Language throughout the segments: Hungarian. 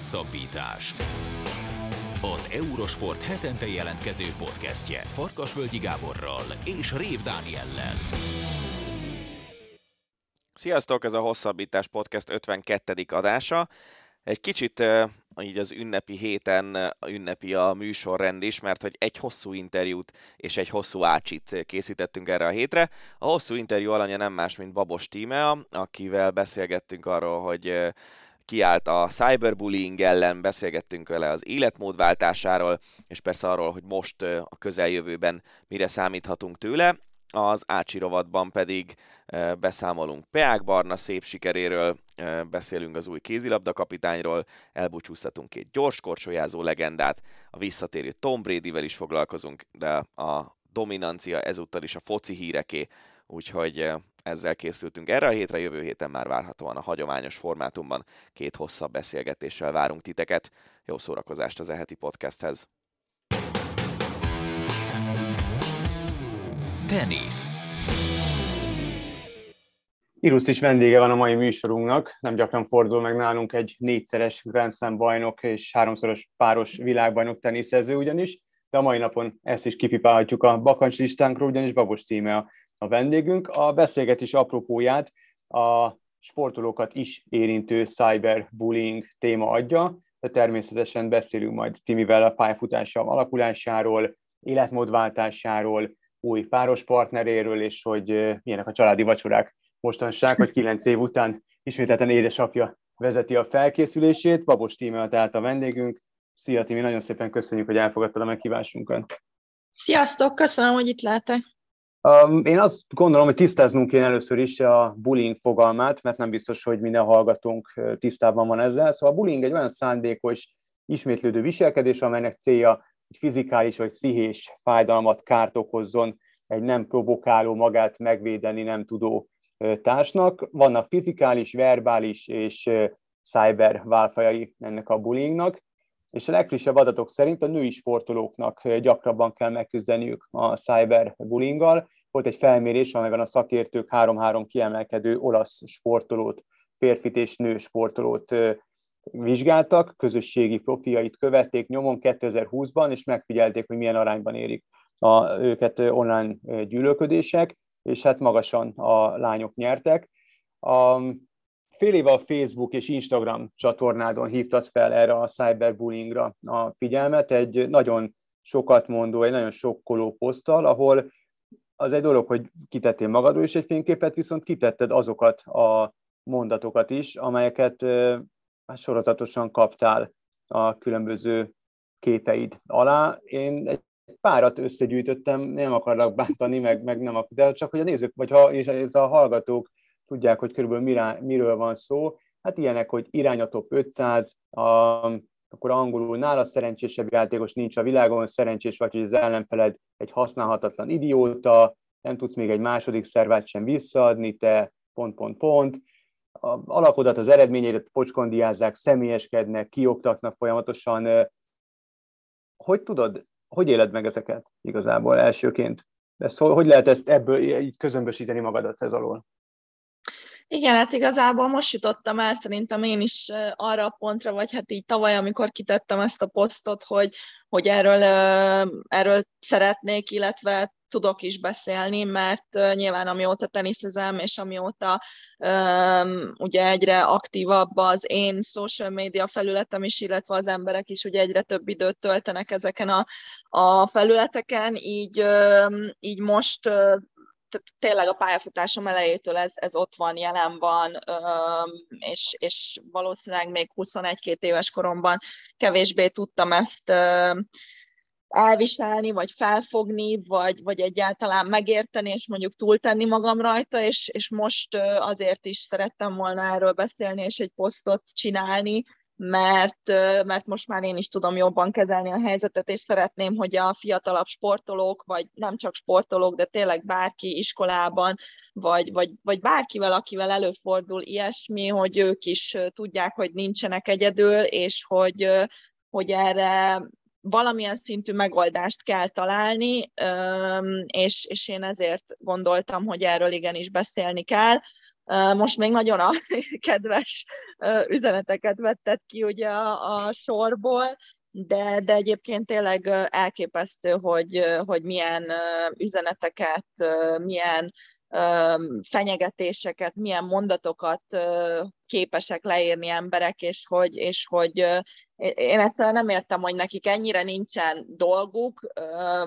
Hosszabbítás. Az Eurosport hetente jelentkező podcastje Farkasvölgyi Gáborral és Rév Dániellel. Sziasztok, ez a Hosszabbítás Podcast 52. adása. Egy kicsit így az ünnepi héten ünnepi a műsorrend is, mert hogy egy hosszú interjút és egy hosszú ácsit készítettünk erre a hétre. A hosszú interjú alanya nem más, mint Babos Tímea, akivel beszélgettünk arról, hogy kiállt a cyberbullying ellen, beszélgettünk vele az életmódváltásáról, és persze arról, hogy most a közeljövőben mire számíthatunk tőle. Az Ácsi rovatban pedig beszámolunk Peák Barna szép sikeréről, beszélünk az új kézilabda kapitányról, elbúcsúztatunk két gyors korcsolyázó legendát, a visszatérő Tom Bradyvel is foglalkozunk, de a dominancia ezúttal is a foci híreké, úgyhogy ezzel készültünk erre a hétre, jövő héten már várhatóan a hagyományos formátumban két hosszabb beszélgetéssel várunk titeket. Jó szórakozást az eheti podcasthez! Tenisz Irusz is vendége van a mai műsorunknak, nem gyakran fordul meg nálunk egy négyszeres Grand Slam bajnok és háromszoros páros világbajnok teniszező ugyanis, de a mai napon ezt is kipipálhatjuk a bakancs listánkról, ugyanis Babos címe a, a vendégünk. A beszélgetés apropóját a sportolókat is érintő cyberbullying téma adja, de természetesen beszélünk majd Timivel a pályafutása alakulásáról, életmódváltásáról, új páros partneréről, és hogy milyenek a családi vacsorák mostanság, hogy kilenc év után ismételten édesapja vezeti a felkészülését. Babos Tímea tehát a vendégünk. Szia Timi, nagyon szépen köszönjük, hogy elfogadtad a meghívásunkat. Sziasztok, köszönöm, hogy itt lehetek. Én azt gondolom, hogy tisztáznunk kéne először is a bullying fogalmát, mert nem biztos, hogy minden hallgatónk tisztában van ezzel. Szóval a bullying egy olyan szándékos, ismétlődő viselkedés, amelynek célja, hogy fizikális vagy pszichés fájdalmat, kárt okozzon egy nem provokáló, magát megvédeni nem tudó társnak. Vannak fizikális, verbális és cyber válfajai ennek a bullyingnak, és a legfrissebb adatok szerint a női sportolóknak gyakrabban kell megküzdeniük a cyberbullyinggal. Volt egy felmérés, amelyben a szakértők három-három kiemelkedő olasz sportolót, férfit és nő sportolót vizsgáltak, közösségi profiait követték nyomon 2020-ban, és megfigyelték, hogy milyen arányban érik a, őket online gyűlölködések, és hát magasan a lányok nyertek. A fél éve a Facebook és Instagram csatornádon hívtad fel erre a cyberbullyingra a figyelmet, egy nagyon sokat mondó, egy nagyon sokkoló poszttal, ahol az egy dolog, hogy kitettél magadról is egy fényképet, viszont kitetted azokat a mondatokat is, amelyeket hát sorozatosan kaptál a különböző képeid alá. Én egy párat összegyűjtöttem, nem akarlak bántani, meg, meg nem de csak hogy a nézők, vagy ha, és a hallgatók tudják, hogy körülbelül mirá, miről van szó, hát ilyenek, hogy irány a top 500, a, akkor angolul nála szerencsésebb játékos nincs a világon, szerencsés vagy, hogy az ellenfeled egy használhatatlan idióta, nem tudsz még egy második szervát sem visszaadni, te pont, pont, pont. A alakodat, az eredményeidet pocskondiázzák, személyeskednek, kioktatnak folyamatosan. Hogy tudod hogy éled meg ezeket igazából elsőként? Ezt, hogy lehet ezt ebből így közömbösíteni magadat ez alól? Igen, hát igazából most jutottam el szerintem én is arra a pontra, vagy hát így tavaly, amikor kitettem ezt a posztot, hogy, hogy erről, erről szeretnék, illetve tudok is beszélni, mert nyilván amióta teniszezem, és amióta um, ugye egyre aktívabb az én social media felületem is, illetve az emberek is ugye egyre több időt töltenek ezeken a, a felületeken, így, um, így most uh, tehát tényleg a pályafutásom elejétől ez, ez ott van, jelen van, és, és valószínűleg még 21-2 éves koromban kevésbé tudtam ezt elviselni, vagy felfogni, vagy, vagy egyáltalán megérteni, és mondjuk túltenni magam rajta, és, és most azért is szerettem volna erről beszélni, és egy posztot csinálni, mert, mert most már én is tudom jobban kezelni a helyzetet, és szeretném, hogy a fiatalabb sportolók, vagy nem csak sportolók, de tényleg bárki iskolában, vagy, vagy, vagy bárkivel, akivel előfordul ilyesmi, hogy ők is tudják, hogy nincsenek egyedül, és hogy, hogy erre valamilyen szintű megoldást kell találni, és, és én ezért gondoltam, hogy erről igenis beszélni kell. Most még nagyon a kedves üzeneteket vetted ki ugye a, a sorból, de, de egyébként tényleg elképesztő, hogy, hogy milyen üzeneteket, milyen fenyegetéseket, milyen mondatokat képesek leírni emberek, és hogy, és hogy én egyszerűen nem értem, hogy nekik ennyire nincsen dolguk,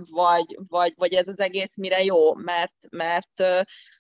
vagy, vagy, vagy ez az egész mire jó, mert, mert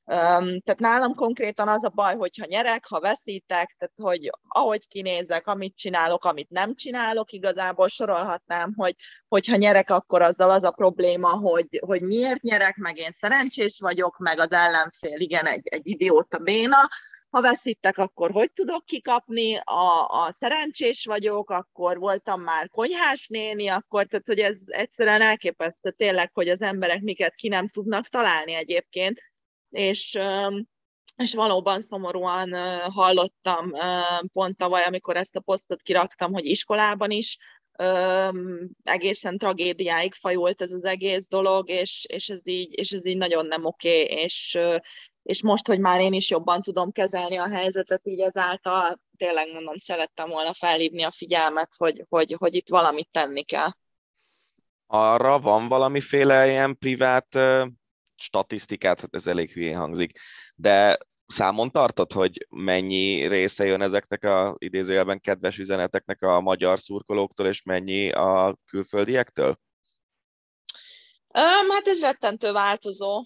tehát nálam konkrétan az a baj, hogyha nyerek, ha veszítek, tehát hogy ahogy kinézek, amit csinálok, amit nem csinálok, igazából sorolhatnám, hogy hogyha nyerek, akkor azzal az a probléma, hogy, hogy miért nyerek, meg én szerencsés vagyok, meg az ellenfél, igen, egy, egy idióta béna, ha veszítek, akkor hogy tudok kikapni, a, a szerencsés vagyok, akkor voltam már konyhás néni, akkor, tehát hogy ez egyszerűen elképesztő tényleg, hogy az emberek miket ki nem tudnak találni egyébként, és és valóban szomorúan hallottam pont tavaly, amikor ezt a posztot kiraktam, hogy iskolában is egészen tragédiáig fajult ez az egész dolog, és, és, ez, így, és ez így nagyon nem oké, okay, és, és most, hogy már én is jobban tudom kezelni a helyzetet, így ezáltal tényleg mondom, szerettem volna felhívni a figyelmet, hogy, hogy, hogy itt valamit tenni kell. Arra van valamiféle ilyen privát statisztikát, hát ez elég hülyén hangzik, de számon tartod, hogy mennyi része jön ezeknek a idézőjelben kedves üzeneteknek a magyar szurkolóktól, és mennyi a külföldiektől? Hát ez rettentő változó,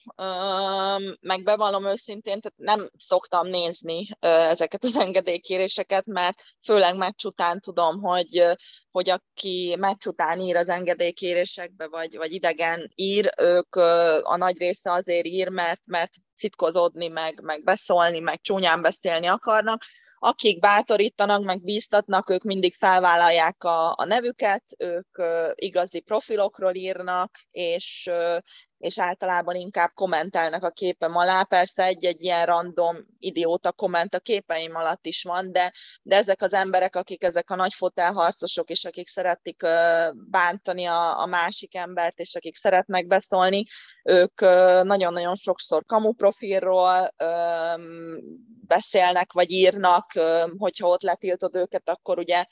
meg bevallom őszintén, tehát nem szoktam nézni ezeket az engedélykéréseket, mert főleg meccs után tudom, hogy, hogy aki meccs után ír az engedélykérésekbe, vagy, vagy idegen ír, ők a nagy része azért ír, mert, mert szitkozódni, meg, meg beszólni, meg csúnyán beszélni akarnak, akik bátorítanak, meg bíztatnak, ők mindig felvállalják a, a nevüket, ők igazi profilokról írnak, és és általában inkább kommentelnek a képem alá. Persze egy-egy ilyen random idióta komment a képeim alatt is van, de, de ezek az emberek, akik ezek a nagy fotelharcosok, és akik szeretik bántani a, a másik embert, és akik szeretnek beszólni, ők nagyon-nagyon sokszor kamuprofilról beszélnek, vagy írnak, hogyha ott letiltod őket, akkor ugye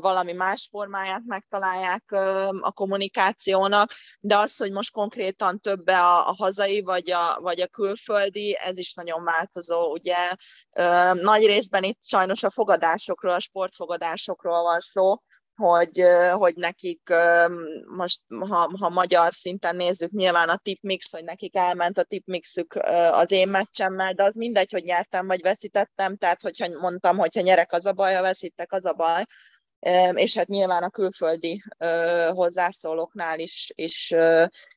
valami más formáját megtalálják a kommunikációnak, de az, hogy most konkrétan többe a, a hazai vagy a, vagy a külföldi, ez is nagyon változó. Ugye nagy részben itt sajnos a fogadásokról, a sportfogadásokról van szó, hogy, hogy nekik most, ha, ha magyar szinten nézzük, nyilván a tipmix, hogy nekik elment a tipmixük az én meccsemmel, de az mindegy, hogy nyertem vagy veszítettem, tehát hogyha mondtam, hogyha nyerek az a baj, ha veszítek az a baj, és hát nyilván a külföldi hozzászólóknál is, is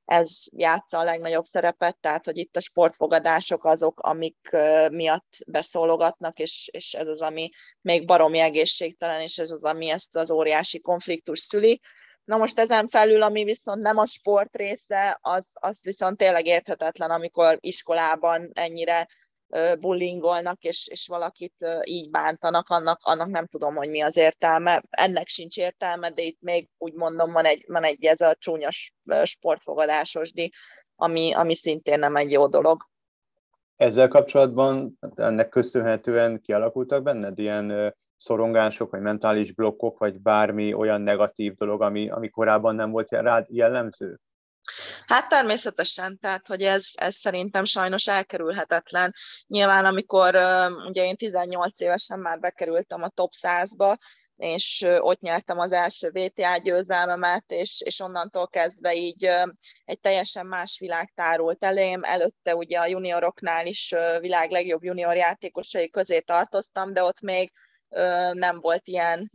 ez játsza a legnagyobb szerepet, tehát hogy itt a sportfogadások azok, amik miatt beszólogatnak, és, és ez az, ami még baromi egészségtelen, és ez az, ami ezt az óriási konfliktus szüli. Na most ezen felül, ami viszont nem a sport része, az, az viszont tényleg érthetetlen, amikor iskolában ennyire bullyingolnak, és, és valakit így bántanak, annak, annak nem tudom, hogy mi az értelme. Ennek sincs értelme, de itt még úgy mondom, van egy, van egy ez a csúnyas sportfogadásos di, ami, ami szintén nem egy jó dolog. Ezzel kapcsolatban hát ennek köszönhetően kialakultak benned ilyen szorongások, vagy mentális blokkok, vagy bármi olyan negatív dolog, ami, ami korábban nem volt rád jellemző? Hát természetesen, tehát hogy ez, ez szerintem sajnos elkerülhetetlen. Nyilván, amikor ugye én 18 évesen már bekerültem a top 100-ba, és ott nyertem az első VTA győzelmemet, és, és onnantól kezdve így egy teljesen más világ tárult elém. Előtte ugye a junioroknál is világ legjobb junior játékosai közé tartoztam, de ott még nem volt ilyen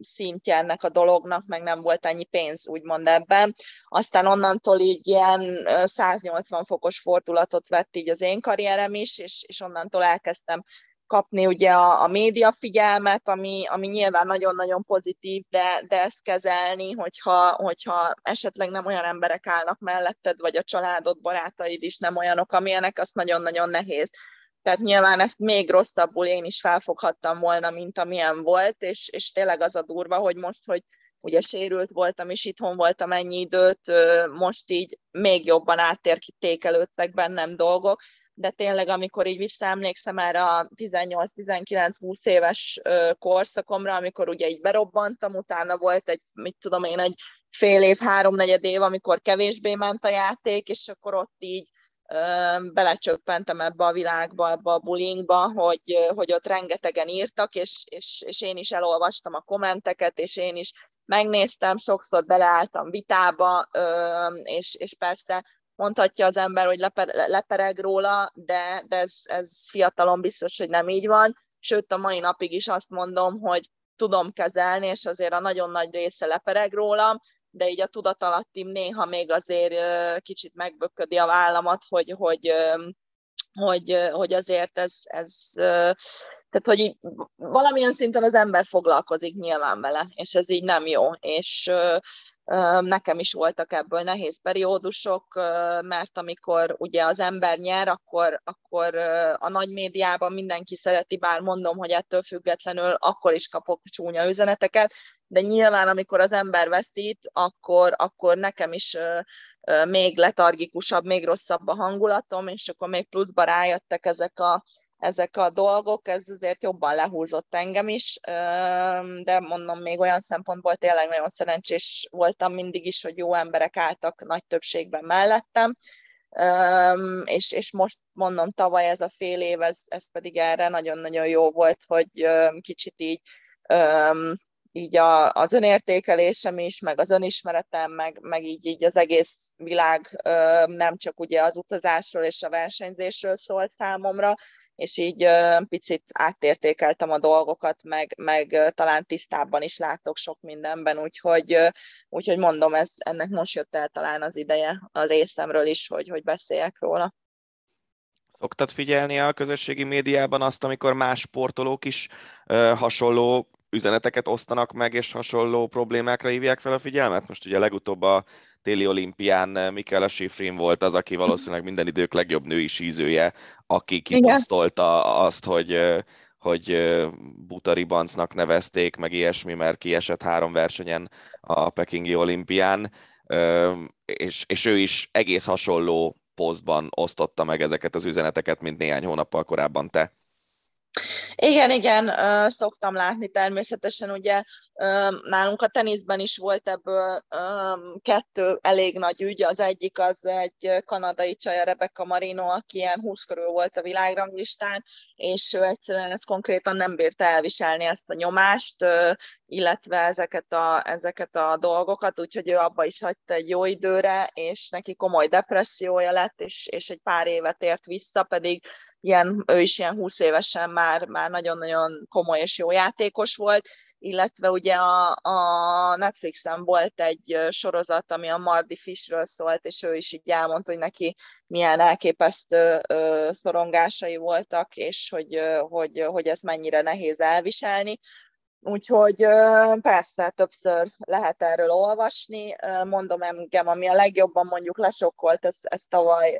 szintje ennek a dolognak, meg nem volt ennyi pénz, úgymond ebben. Aztán onnantól így ilyen 180 fokos fordulatot vett így az én karrierem is, és, és onnantól elkezdtem kapni ugye a, a média figyelmet, ami, ami nyilván nagyon-nagyon pozitív, de, de ezt kezelni, hogyha, hogyha esetleg nem olyan emberek állnak melletted, vagy a családod, barátaid is nem olyanok, amilyenek, az nagyon-nagyon nehéz. Tehát nyilván ezt még rosszabbul én is felfoghattam volna, mint amilyen volt, és, és tényleg az a durva, hogy most, hogy ugye sérült voltam, és itthon voltam ennyi időt, most így még jobban áttértékelődtek bennem dolgok, de tényleg, amikor így visszaemlékszem erre a 18-19-20 éves korszakomra, amikor ugye így berobbantam, utána volt egy, mit tudom én, egy fél év, háromnegyed év, amikor kevésbé ment a játék, és akkor ott így belecsöppentem ebbe a világba, ebbe a bullyingba, hogy, hogy ott rengetegen írtak, és, és, és én is elolvastam a kommenteket, és én is megnéztem, sokszor beleálltam vitába, és, és persze mondhatja az ember, hogy leper, lepereg róla, de, de ez, ez fiatalon biztos, hogy nem így van. Sőt, a mai napig is azt mondom, hogy tudom kezelni, és azért a nagyon nagy része lepereg rólam, de így a tudatalattim néha még azért kicsit megböködi a vállamat, hogy, hogy, hogy, hogy azért ez, ez tehát hogy így valamilyen szinten az ember foglalkozik nyilván vele, és ez így nem jó, és Nekem is voltak ebből nehéz periódusok, mert amikor ugye az ember nyer, akkor, akkor a nagy médiában mindenki szereti, bár mondom, hogy ettől függetlenül akkor is kapok csúnya üzeneteket, de nyilván, amikor az ember veszít, akkor, akkor nekem is még letargikusabb, még rosszabb a hangulatom, és akkor még pluszba rájöttek ezek a ezek a dolgok, ez azért jobban lehúzott engem is, de mondom, még olyan szempontból tényleg nagyon szerencsés voltam mindig is, hogy jó emberek álltak nagy többségben mellettem, és, és most mondom, tavaly ez a fél év, ez, ez pedig erre nagyon-nagyon jó volt, hogy kicsit így így a, az önértékelésem is, meg az önismeretem, meg, meg így, így az egész világ nem csak ugye az utazásról és a versenyzésről szól számomra, és így picit átértékeltem a dolgokat, meg, meg talán tisztábban is látok sok mindenben, úgyhogy, úgyhogy mondom, ez, ennek most jött el talán az ideje a részemről is, hogy, hogy beszéljek róla. Szoktad figyelni a közösségi médiában azt, amikor más sportolók is ö, hasonló üzeneteket osztanak meg, és hasonló problémákra hívják fel a figyelmet? Most ugye legutóbb a téli olimpián eh, Mikaela Schifrin volt az, aki valószínűleg minden idők legjobb női sízője, aki kiposztolta azt, hogy eh, hogy eh, Butari Bancnak nevezték, meg ilyesmi, mert kiesett három versenyen a Pekingi olimpián, és, és ő is egész hasonló posztban osztotta meg ezeket az üzeneteket, mint néhány hónappal korábban te. Igen, igen, szoktam látni természetesen, ugye nálunk a teniszben is volt ebből kettő elég nagy ügy, az egyik az egy kanadai csaj, Rebecca Marino, aki ilyen 20 körül volt a világranglistán, és ő egyszerűen ezt konkrétan nem bírta elviselni ezt a nyomást, illetve ezeket a, ezeket a dolgokat, úgyhogy ő abba is hagyta egy jó időre, és neki komoly depressziója lett, és, és egy pár évet ért vissza, pedig ilyen, ő is ilyen 20 évesen már, már nagyon-nagyon komoly és jó játékos volt, illetve ugye a, a Netflixen volt egy sorozat, ami a Mardi Fishről szólt, és ő is így elmondta, hogy neki milyen elképesztő szorongásai voltak, és hogy, hogy, hogy ez mennyire nehéz elviselni. Úgyhogy persze többször lehet erről olvasni. Mondom engem, ami a legjobban mondjuk lesokkolt, ez, ez tavaly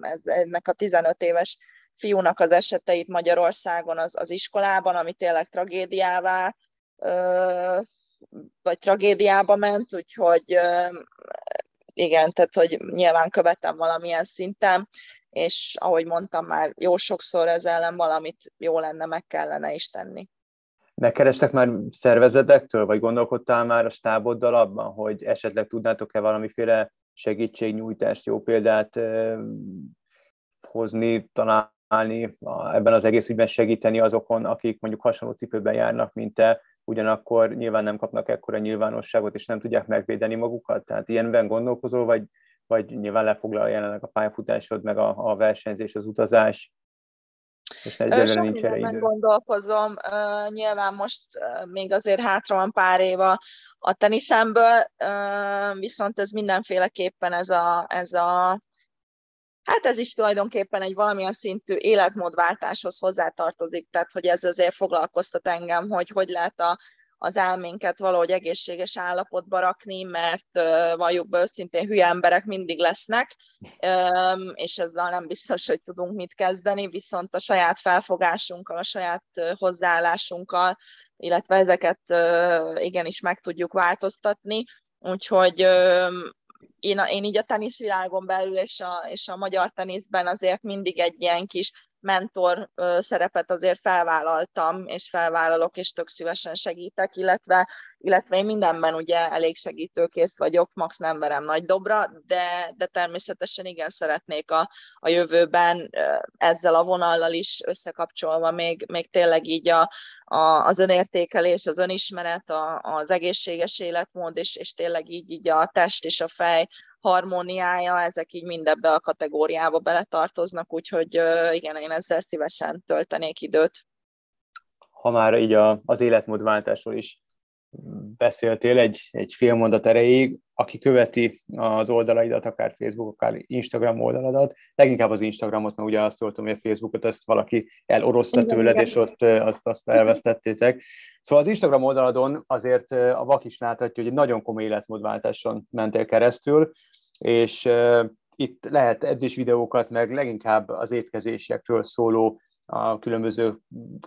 ez, ennek a 15 éves fiúnak az eseteit Magyarországon az, az iskolában, ami tényleg tragédiává vagy tragédiába ment, úgyhogy igen, tehát hogy nyilván követem valamilyen szinten, és ahogy mondtam már, jó sokszor ez ellen valamit jó lenne, meg kellene is tenni. Megkerestek már szervezetektől, vagy gondolkodtál már a stáboddal abban, hogy esetleg tudnátok-e valamiféle segítségnyújtást, jó példát eh, hozni, találni, ebben az egész ügyben segíteni azokon, akik mondjuk hasonló cipőben járnak, mint te, ugyanakkor nyilván nem kapnak ekkora nyilvánosságot, és nem tudják megvédeni magukat. Tehát ilyenben gondolkozol, vagy, vagy nyilván lefoglal jelenleg a pályafutásod, meg a, a versenyzés, az utazás, és egyelőre nincs erre idő. gondolkozom. Uh, nyilván most uh, még azért hátra van pár éva a teniszemből, uh, viszont ez mindenféleképpen ez a, ez a Hát ez is tulajdonképpen egy valamilyen szintű életmódváltáshoz hozzátartozik, tehát hogy ez azért foglalkoztat engem, hogy hogy lehet a, az elménket valahogy egészséges állapotba rakni, mert uh, valljuk be őszintén, hülye emberek mindig lesznek, um, és ezzel nem biztos, hogy tudunk mit kezdeni, viszont a saját felfogásunkkal, a saját hozzáállásunkkal, illetve ezeket uh, igenis meg tudjuk változtatni, úgyhogy én, én így a teniszvilágon belül és a, és a magyar teniszben azért mindig egy ilyen kis mentor szerepet azért felvállaltam, és felvállalok, és tök szívesen segítek, illetve, illetve én mindenben ugye elég segítőkész vagyok, max nem verem nagy dobra, de, de természetesen igen szeretnék a, a jövőben ezzel a vonallal is összekapcsolva még, még tényleg így a, a, az önértékelés, az önismeret, a, az egészséges életmód, és, és tényleg így, így a test és a fej harmóniája, ezek így mindebbe a kategóriába beletartoznak, úgyhogy igen, én ezzel szívesen töltenék időt. Ha már így a, az életmódváltásról is beszéltél egy, egy fél mondat erejéig, aki követi az oldalaidat, akár Facebook, akár Instagram oldaladat, leginkább az Instagramot, mert ugye azt voltam, hogy a Facebookot ezt valaki eloroszta tőled, és ott azt, azt elvesztettétek. Szóval az Instagram oldaladon azért a vak is láthatja, hogy egy nagyon komoly életmódváltáson mentél keresztül, és itt lehet edzés videókat, meg leginkább az étkezésekről szóló a különböző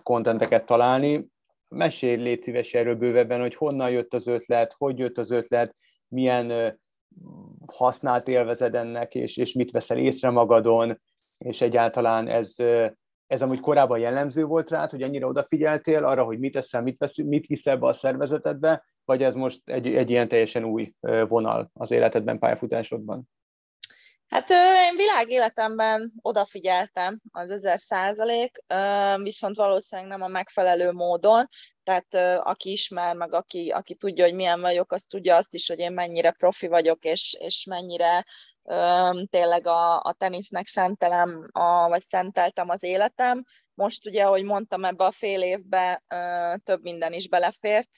kontenteket találni. Mesélj légy szíves erről bővebben, hogy honnan jött az ötlet, hogy jött az ötlet, milyen használt élvezed ennek, és, és mit veszel észre magadon, és egyáltalán ez, ez amúgy korábban jellemző volt rád, hogy ennyire odafigyeltél arra, hogy mit eszel, mit, vesz, mit viszel be a szervezetedbe, vagy ez most egy, egy ilyen teljesen új vonal az életedben, pályafutásodban? Hát én világéletemben odafigyeltem az ezer százalék, viszont valószínűleg nem a megfelelő módon, tehát aki ismer, meg aki, aki tudja, hogy milyen vagyok, az tudja azt is, hogy én mennyire profi vagyok, és, és mennyire tényleg a, a tenisznek szentelem, a, vagy szenteltem az életem, most ugye, ahogy mondtam, ebbe a fél évbe több minden is belefért,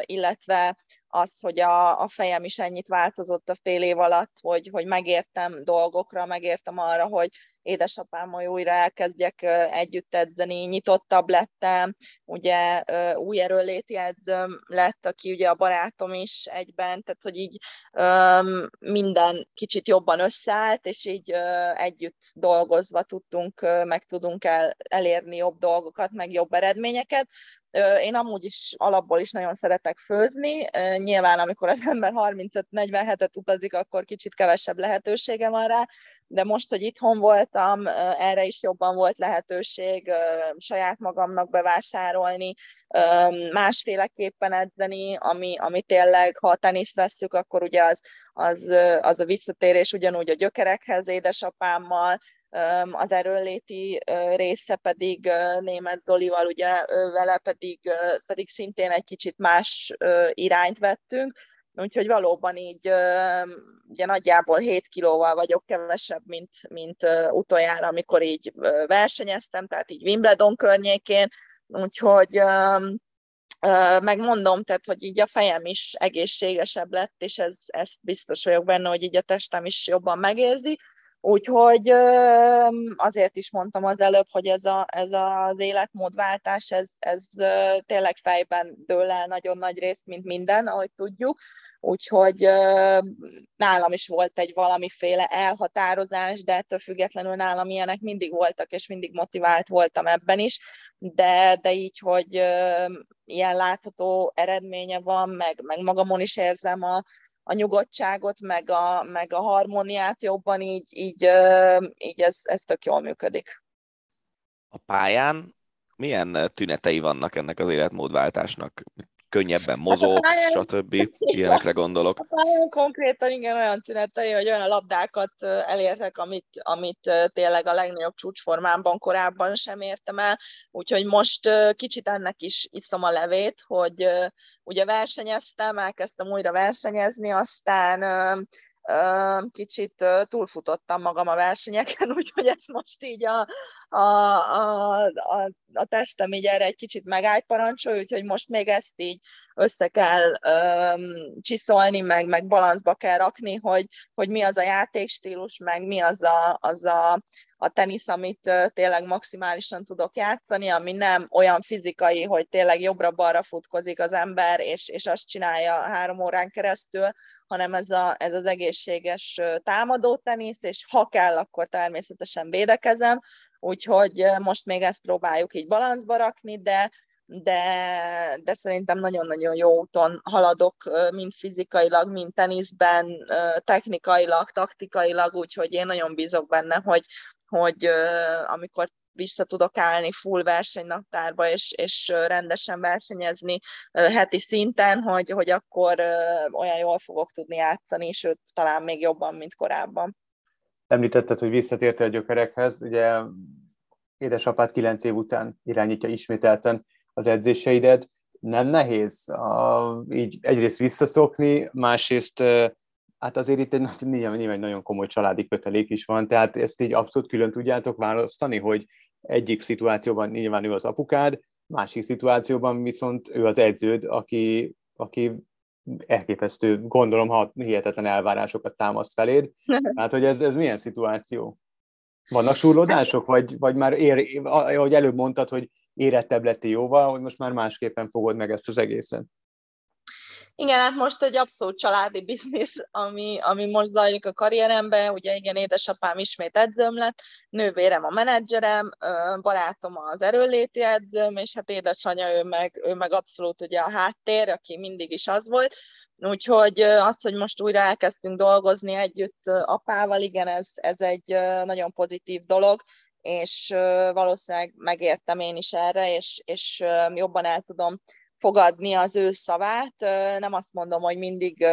illetve az, hogy a, a fejem is ennyit változott a fél év alatt, hogy, hogy megértem dolgokra, megértem arra, hogy édesapámmal újra elkezdjek együtt edzeni, nyitottabb lettem, ugye új erőléti edzőm lett, aki ugye a barátom is egyben, tehát hogy így minden kicsit jobban összeállt, és így együtt dolgozva tudtunk, meg tudunk el, elérni jobb dolgokat, meg jobb eredményeket. Én amúgy is alapból is nagyon szeretek főzni. Nyilván, amikor az ember 35-40 hetet utazik, akkor kicsit kevesebb lehetősége van rá, de most, hogy itthon voltam, erre is jobban volt lehetőség saját magamnak bevásárolni, másféleképpen edzeni, ami, ami tényleg, ha a teniszt vesszük, akkor ugye az, az, az a visszatérés ugyanúgy a gyökerekhez édesapámmal, az erőléti része pedig német Zolival, ugye vele pedig, pedig szintén egy kicsit más irányt vettünk, úgyhogy valóban így ugye nagyjából 7 kilóval vagyok kevesebb, mint, mint utoljára, amikor így versenyeztem, tehát így Wimbledon környékén, úgyhogy megmondom, tehát, hogy így a fejem is egészségesebb lett, és ez, ezt biztos vagyok benne, hogy így a testem is jobban megérzi, Úgyhogy azért is mondtam az előbb, hogy ez, a, ez az életmódváltás, ez, ez tényleg fejben dől el nagyon nagy részt, mint minden, ahogy tudjuk. Úgyhogy nálam is volt egy valamiféle elhatározás, de ettől függetlenül nálam ilyenek mindig voltak, és mindig motivált voltam ebben is, de, de így, hogy ilyen látható eredménye van, meg, meg magamon is érzem a, a nyugodtságot, meg a, meg a harmóniát jobban, így, így, így ez, ez tök jól működik. A pályán milyen tünetei vannak ennek az életmódváltásnak? Könnyebben hát mozogsz, hát stb. Ilyenekre gondolok. A pályán konkrétan igen olyan tünetei, hogy olyan labdákat elértek, amit, amit tényleg a legnagyobb csúcsformámban korábban sem értem el, úgyhogy most kicsit ennek is iszom a levét, hogy ugye versenyeztem, elkezdtem újra versenyezni, aztán kicsit túlfutottam magam a versenyeken, úgyhogy ez most így a, a, a, a, a testem így erre egy kicsit megállt parancsol, úgyhogy most még ezt így össze kell um, csiszolni, meg, meg balanszba kell rakni, hogy, hogy mi az a játékstílus, meg mi az a, az a, a tenisz, amit tényleg maximálisan tudok játszani, ami nem olyan fizikai, hogy tényleg jobbra-balra futkozik az ember, és, és azt csinálja három órán keresztül, hanem ez, a, ez az egészséges támadó tenisz, és ha kell, akkor természetesen védekezem, úgyhogy most még ezt próbáljuk így balanszba rakni, de, de, de szerintem nagyon-nagyon jó úton haladok, mind fizikailag, mind teniszben, technikailag, taktikailag, úgyhogy én nagyon bízok benne, hogy, hogy amikor vissza tudok állni full versenynaptárba, és, és rendesen versenyezni heti szinten, hogy, hogy akkor olyan jól fogok tudni játszani, sőt, talán még jobban, mint korábban. Említetted, hogy visszatértél a gyökerekhez, ugye édesapád kilenc év után irányítja ismételten az edzéseidet. Nem nehéz a, így egyrészt visszaszokni, másrészt hát azért itt egy, nyilván, nyilván nagyon komoly családi kötelék is van, tehát ezt így abszolút külön tudjátok választani, hogy egyik szituációban nyilván ő az apukád, másik szituációban viszont ő az edződ, aki, aki elképesztő, gondolom, ha hihetetlen elvárásokat támaszt feléd. Hát, hogy ez, ez milyen szituáció? Vannak súrlódások, vagy, vagy már ér, ahogy előbb mondtad, hogy érettebb lettél jóval, hogy most már másképpen fogod meg ezt az egészet? Igen, hát most egy abszolút családi biznisz, ami, ami most zajlik a karrieremben. Ugye igen, édesapám ismét edzőm lett, nővérem a menedzserem, barátom az erőléti edzőm, és hát édesanyja, ő meg, ő meg abszolút ugye a háttér, aki mindig is az volt. Úgyhogy az, hogy most újra elkezdtünk dolgozni együtt apával, igen, ez, ez egy nagyon pozitív dolog, és valószínűleg megértem én is erre, és, és jobban el tudom fogadni az ő szavát. Nem azt mondom, hogy mindig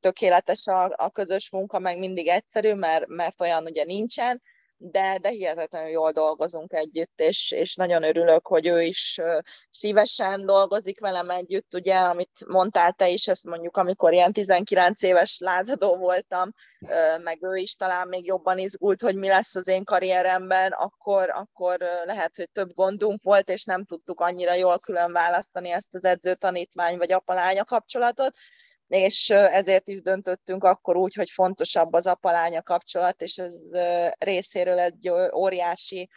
tökéletes a, a közös munka, meg mindig egyszerű, mert, mert olyan ugye nincsen, de, de hihetetlenül jól dolgozunk együtt, és, és nagyon örülök, hogy ő is szívesen dolgozik velem együtt, ugye, amit mondtál te is, ezt mondjuk, amikor ilyen 19 éves lázadó voltam, meg ő is talán még jobban izgult, hogy mi lesz az én karrieremben, akkor, akkor lehet, hogy több gondunk volt, és nem tudtuk annyira jól külön választani ezt az edző-tanítvány vagy apalánya kapcsolatot, és ezért is döntöttünk akkor úgy, hogy fontosabb az apalánya kapcsolat, és ez részéről egy óriási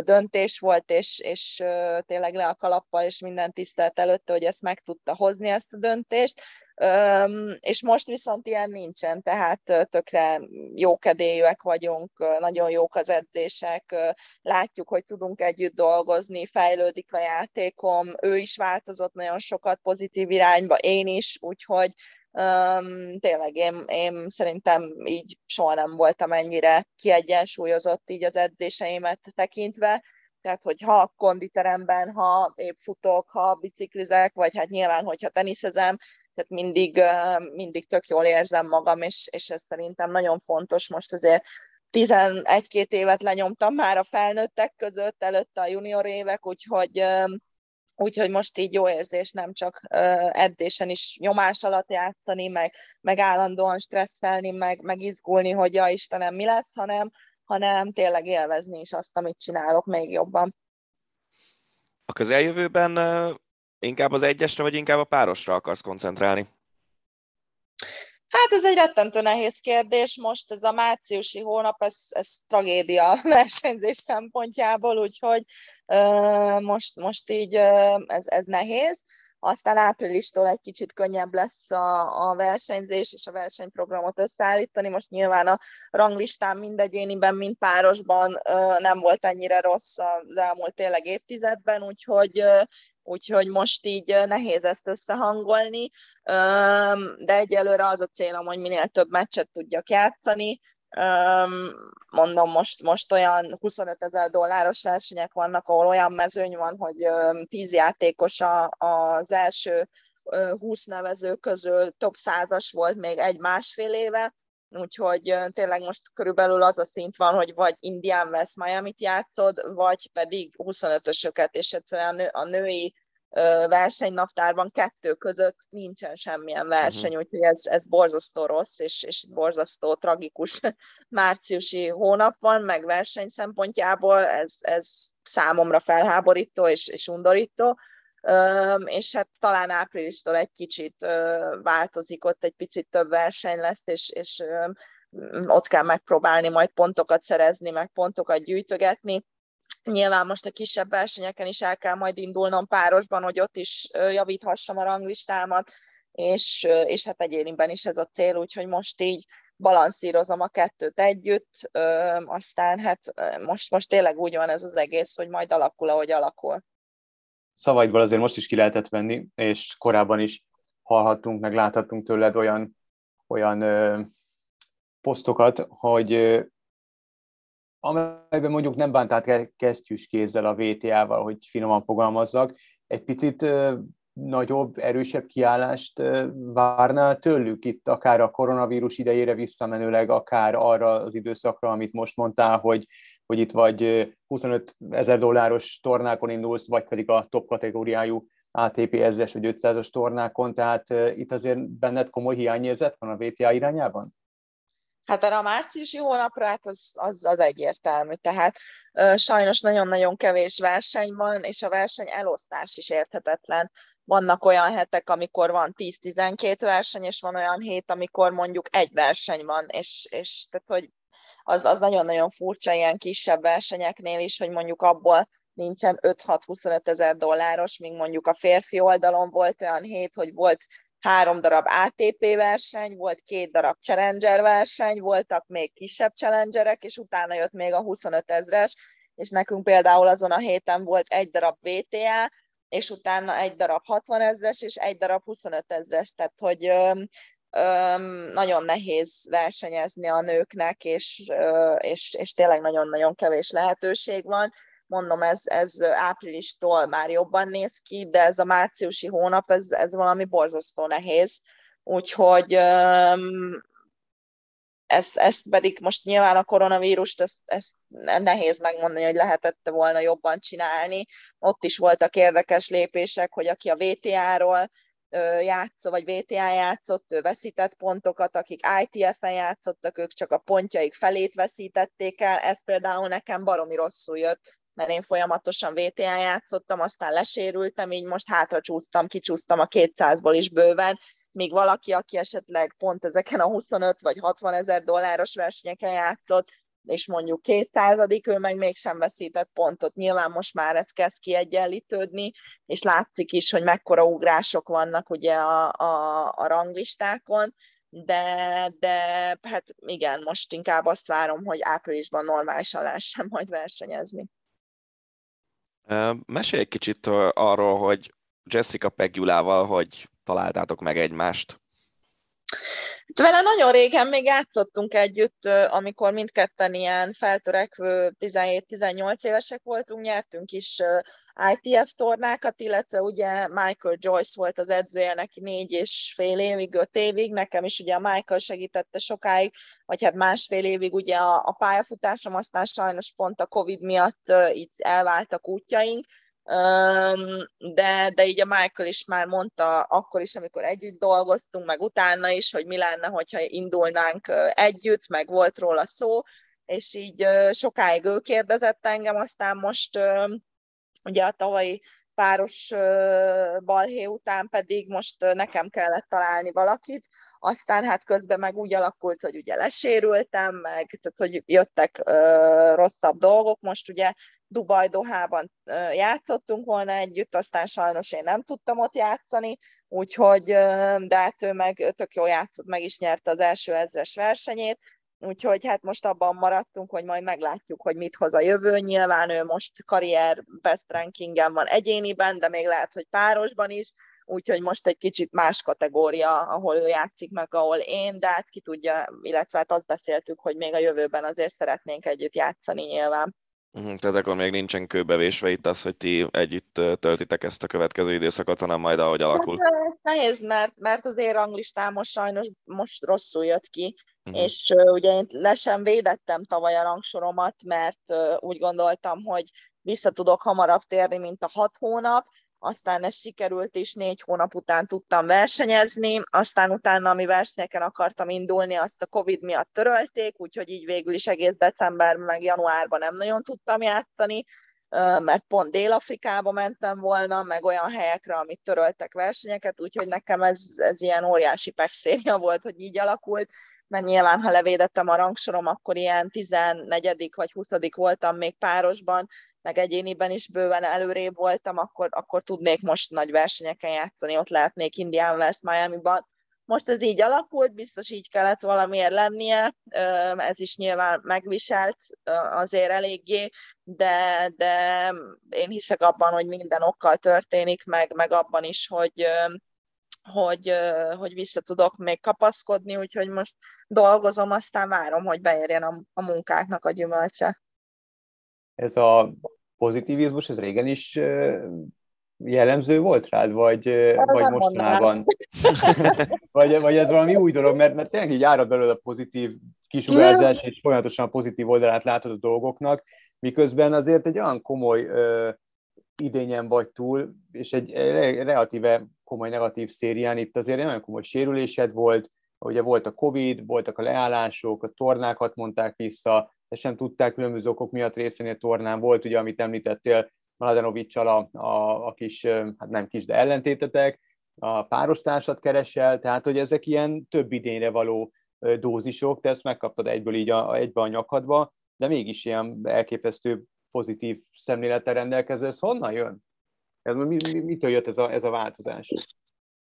döntés volt, és, és tényleg le a kalappal, és minden tisztelt előtte, hogy ezt meg tudta hozni, ezt a döntést. És most viszont ilyen nincsen, tehát tökre jókedélyűek vagyunk, nagyon jók az edzések, látjuk, hogy tudunk együtt dolgozni, fejlődik a játékom, ő is változott nagyon sokat pozitív irányba, én is, úgyhogy Um, tényleg én, én szerintem így soha nem voltam ennyire kiegyensúlyozott így az edzéseimet tekintve, tehát hogy ha konditeremben, ha épp futok, ha biciklizek, vagy hát nyilván, hogyha teniszezem, tehát mindig, mindig tök jól érzem magam, és, és ez szerintem nagyon fontos most azért 11-két évet lenyomtam már a felnőttek között, előtte a junior évek, úgyhogy Úgyhogy most így jó érzés nem csak edzésen is nyomás alatt játszani, meg, meg állandóan stresszelni, meg, meg izgulni, hogy ja Istenem, mi lesz, hanem, hanem tényleg élvezni is azt, amit csinálok még jobban. A közeljövőben inkább az egyesre, vagy inkább a párosra akarsz koncentrálni? Hát ez egy rettentő nehéz kérdés. Most ez a márciusi hónap, ez, ez tragédia versenyzés szempontjából, úgyhogy uh, most, most így uh, ez, ez nehéz. Aztán áprilistól egy kicsit könnyebb lesz a, a versenyzés és a versenyprogramot összeállítani. Most nyilván a ranglistán mindegyéniben, mind párosban nem volt ennyire rossz az elmúlt tényleg évtizedben, úgyhogy úgyhogy most így nehéz ezt összehangolni, de egyelőre az a célom, hogy minél több meccset tudjak játszani, mondom, most, most olyan 25 ezer dolláros versenyek vannak, ahol olyan mezőny van, hogy 10 játékos az első 20 nevező közül top 100-as volt még egy-másfél éve, úgyhogy tényleg most körülbelül az a szint van, hogy vagy Indián vesz Miami-t játszod, vagy pedig 25-ösöket, és egyszerűen a női versenynaptárban kettő között nincsen semmilyen verseny, uh-huh. úgyhogy ez, ez borzasztó rossz, és, és borzasztó tragikus márciusi hónap van, meg verseny szempontjából, ez, ez számomra felháborító és, és undorító, és hát talán áprilistól egy kicsit változik, ott egy picit több verseny lesz, és, és ott kell megpróbálni majd pontokat szerezni, meg pontokat gyűjtögetni, Nyilván most a kisebb versenyeken is el kell majd indulnom párosban, hogy ott is javíthassam a ranglistámat, és, és hát egyéniben is ez a cél, úgyhogy most így balanszírozom a kettőt együtt, aztán hát most, most tényleg úgy van ez az egész, hogy majd alakul, ahogy alakul. szavaidból azért most is ki lehetett venni, és korábban is hallhattunk, meg láthattunk tőled olyan, olyan ö, posztokat, hogy ö, amelyben mondjuk nem bántál kesztyűs kézzel a VTA-val, hogy finoman fogalmazzak, egy picit nagyobb, erősebb kiállást várnál tőlük itt, akár a koronavírus idejére visszamenőleg, akár arra az időszakra, amit most mondtál, hogy, hogy itt vagy 25 ezer dolláros tornákon indulsz, vagy pedig a top kategóriájú ATP 1000-es vagy 500-as tornákon, tehát itt azért benned komoly hiányérzet van a VTA irányában? Hát erre a márciusi hónapra hát az, az, az egyértelmű, tehát sajnos nagyon-nagyon kevés verseny van, és a verseny elosztás is érthetetlen. Vannak olyan hetek, amikor van 10-12 verseny, és van olyan hét, amikor mondjuk egy verseny van, és, és tehát, hogy az, az nagyon-nagyon furcsa ilyen kisebb versenyeknél is, hogy mondjuk abból nincsen 5-6-25 ezer dolláros, míg mondjuk a férfi oldalon volt olyan hét, hogy volt három darab ATP verseny, volt két darab Challenger verseny, voltak még kisebb Challengerek, és utána jött még a 25 ezres, és nekünk például azon a héten volt egy darab VTA, és utána egy darab 60 ezres, és egy darab 25 ezres, tehát hogy öm, nagyon nehéz versenyezni a nőknek, és, ö, és, és tényleg nagyon-nagyon kevés lehetőség van. Mondom, ez, ez áprilistól már jobban néz ki, de ez a márciusi hónap, ez, ez valami borzasztó nehéz. Úgyhogy ezt, ezt pedig most nyilván a koronavírust, ezt, ezt nehéz megmondani, hogy lehetett volna jobban csinálni. Ott is voltak érdekes lépések, hogy aki a VTA-ról játszó, vagy VTA játszott, ő veszített pontokat, akik ITF-en játszottak, ők csak a pontjaik felét veszítették el. Ez például nekem baromi rosszul jött, mert én folyamatosan VTA játszottam, aztán lesérültem, így most hátra csúsztam, kicsúsztam a 200-ból is bőven, míg valaki, aki esetleg pont ezeken a 25 vagy 60 ezer dolláros versenyeken játszott, és mondjuk 200 ő meg mégsem veszített pontot. Nyilván most már ez kezd kiegyenlítődni, és látszik is, hogy mekkora ugrások vannak ugye a, a, a ranglistákon, de, de hát igen, most inkább azt várom, hogy áprilisban normálisan lehessen majd versenyezni. Mesélj egy kicsit arról, hogy Jessica Pegulával, hogy találtátok meg egymást? Hát vele nagyon régen még játszottunk együtt, amikor mindketten ilyen feltörekvő 17-18 évesek voltunk, nyertünk is ITF tornákat, illetve ugye Michael Joyce volt az edzője neki négy és fél évig, öt évig, nekem is ugye a Michael segítette sokáig, vagy hát másfél évig ugye a, a pályafutásom, aztán sajnos pont a Covid miatt így elváltak útjaink, de, de így a Michael is már mondta akkor is, amikor együtt dolgoztunk, meg utána is, hogy mi lenne, hogyha indulnánk együtt, meg volt róla szó, és így sokáig ő kérdezett engem, aztán most ugye a tavalyi páros balhé után pedig most nekem kellett találni valakit, aztán hát közben meg úgy alakult, hogy ugye lesérültem, meg tehát, hogy jöttek ö, rosszabb dolgok, most ugye Dubaj Dohában ö, játszottunk volna együtt, aztán sajnos én nem tudtam ott játszani, úgyhogy, ö, de hát ő meg tök jó játszott, meg is nyerte az első ezres versenyét, Úgyhogy hát most abban maradtunk, hogy majd meglátjuk, hogy mit hoz a jövő. Nyilván ő most karrier best rankingen van egyéniben, de még lehet, hogy párosban is, úgyhogy most egy kicsit más kategória, ahol ő játszik meg, ahol én, de hát ki tudja, illetve hát azt beszéltük, hogy még a jövőben azért szeretnénk együtt játszani nyilván. Uh-huh, tehát akkor még nincsen kőbevésve itt az, hogy ti együtt töltitek ezt a következő időszakot, hanem majd ahogy alakul. Hát, ez nehéz, mert, mert az én ranglistám most sajnos most rosszul jött ki, uh-huh. és uh, ugye én le sem védettem tavaly a rangsoromat, mert uh, úgy gondoltam, hogy vissza tudok hamarabb térni, mint a hat hónap, aztán ez sikerült is, négy hónap után tudtam versenyezni, aztán utána, ami versenyeken akartam indulni, azt a Covid miatt törölték, úgyhogy így végül is egész december meg januárban nem nagyon tudtam játszani, mert pont Dél-Afrikába mentem volna, meg olyan helyekre, amit töröltek versenyeket, úgyhogy nekem ez, ez ilyen óriási pexéria volt, hogy így alakult, mert nyilván, ha levédettem a rangsorom, akkor ilyen 14. vagy 20. voltam még párosban, meg egyéniben is bőven előrébb voltam, akkor, akkor tudnék most nagy versenyeken játszani, ott lehetnék Indian West Miami-ban, most ez így alakult, biztos így kellett valamiért lennie, ez is nyilván megviselt azért eléggé, de, de én hiszek abban, hogy minden okkal történik, meg, meg abban is, hogy, hogy, hogy vissza tudok még kapaszkodni, úgyhogy most dolgozom, aztán várom, hogy beérjen a, a munkáknak a gyümölcse. Ez a pozitivizmus, ez régen is jellemző volt rád, vagy, vagy mostanában? vagy, vagy ez valami új dolog, mert, mert tényleg így árad belőle a pozitív kisugárzás, és folyamatosan a pozitív oldalát látod a dolgoknak, miközben azért egy olyan komoly ö, idényen vagy túl, és egy relatíve komoly negatív szérián, itt azért nagyon komoly sérülésed volt, ugye volt a Covid, voltak a leállások, a tornákat mondták vissza, sem tudták különböző okok miatt részt venni a tornán. Volt ugye, amit említettél, Mladenovicsal a, a, a kis, hát nem kis, de ellentétetek, a párostársat keresel, tehát hogy ezek ilyen több idényre való dózisok, te ezt megkaptad egyből így a, egybe a nyakadba, de mégis ilyen elképesztő pozitív szemlélettel ez honnan jön? Ez, mi, mi, mitől jött ez a, ez a változás?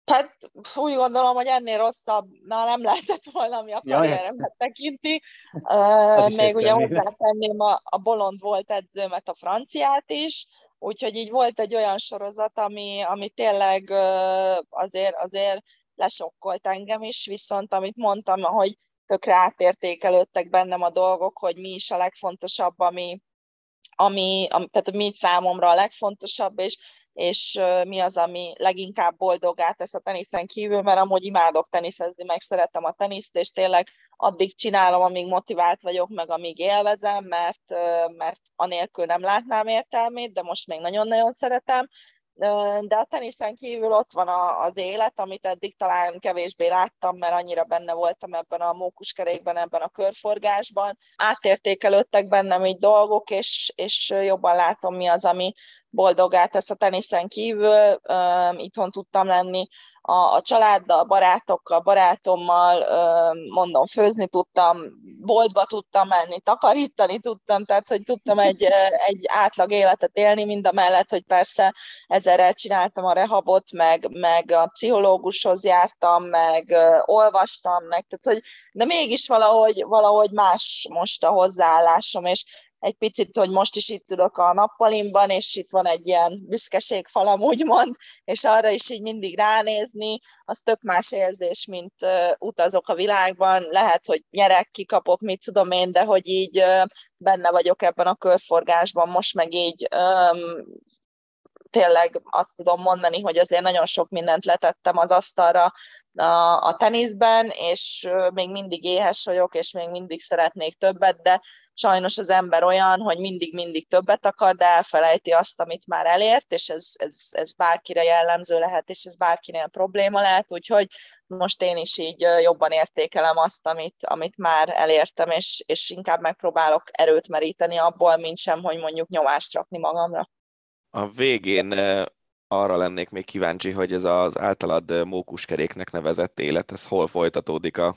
Hát úgy gondolom, hogy ennél rosszabb na, nem lehetett volna, ami a karrieremet tekinti. Uh, még ugye hozzátenném, a, a bolond volt edzőmet, a franciát is, úgyhogy így volt egy olyan sorozat, ami, ami tényleg uh, azért, azért lesokkolt engem is, viszont amit mondtam, hogy tökre átértékelődtek bennem a dolgok, hogy mi is a legfontosabb, ami, ami, ami tehát mi számomra a legfontosabb, és és mi az, ami leginkább boldogát tesz a teniszen kívül, mert amúgy imádok teniszezni, meg szeretem a teniszt, és tényleg addig csinálom, amíg motivált vagyok, meg amíg élvezem, mert, mert anélkül nem látnám értelmét, de most még nagyon-nagyon szeretem, de a teniszen kívül ott van az élet, amit eddig talán kevésbé láttam, mert annyira benne voltam ebben a mókuskerékben, ebben a körforgásban. Átértékelődtek bennem így dolgok, és, és jobban látom, mi az, ami boldogát tesz a teniszen kívül. Itthon tudtam lenni a, a családdal, barátokkal, barátommal, mondom, főzni tudtam, boltba tudtam menni, takarítani tudtam, tehát hogy tudtam egy, egy átlag életet élni, mind a mellett, hogy persze ezerrel csináltam a rehabot, meg, meg a pszichológushoz jártam, meg olvastam, meg, tehát hogy, de mégis valahogy, valahogy más most a hozzáállásom, és egy picit, hogy most is itt tudok a nappalimban, és itt van egy ilyen büszkeségfalam, úgymond, és arra is így mindig ránézni, az tök más érzés, mint uh, utazok a világban. Lehet, hogy nyerek, kikapok, mit tudom én, de hogy így uh, benne vagyok ebben a körforgásban, most meg így um, tényleg azt tudom mondani, hogy azért nagyon sok mindent letettem az asztalra a, a teniszben, és még mindig éhes vagyok, és még mindig szeretnék többet, de sajnos az ember olyan, hogy mindig-mindig többet akar, de elfelejti azt, amit már elért, és ez, ez, ez bárkire jellemző lehet, és ez bárkinél probléma lehet, úgyhogy most én is így jobban értékelem azt, amit, amit már elértem, és, és inkább megpróbálok erőt meríteni abból, mint sem, hogy mondjuk nyomást rakni magamra. A végén arra lennék még kíváncsi, hogy ez az általad mókuskeréknek nevezett élet, ez hol folytatódik a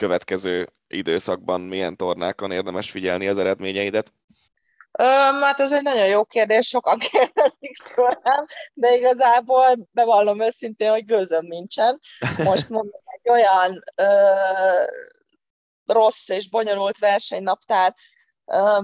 következő időszakban, milyen tornákon érdemes figyelni az eredményeidet? Um, hát ez egy nagyon jó kérdés, sokan kérdezik tőlem, de igazából bevallom őszintén, hogy gőzöm nincsen. Most mondom, egy olyan uh, rossz és bonyolult versenynaptár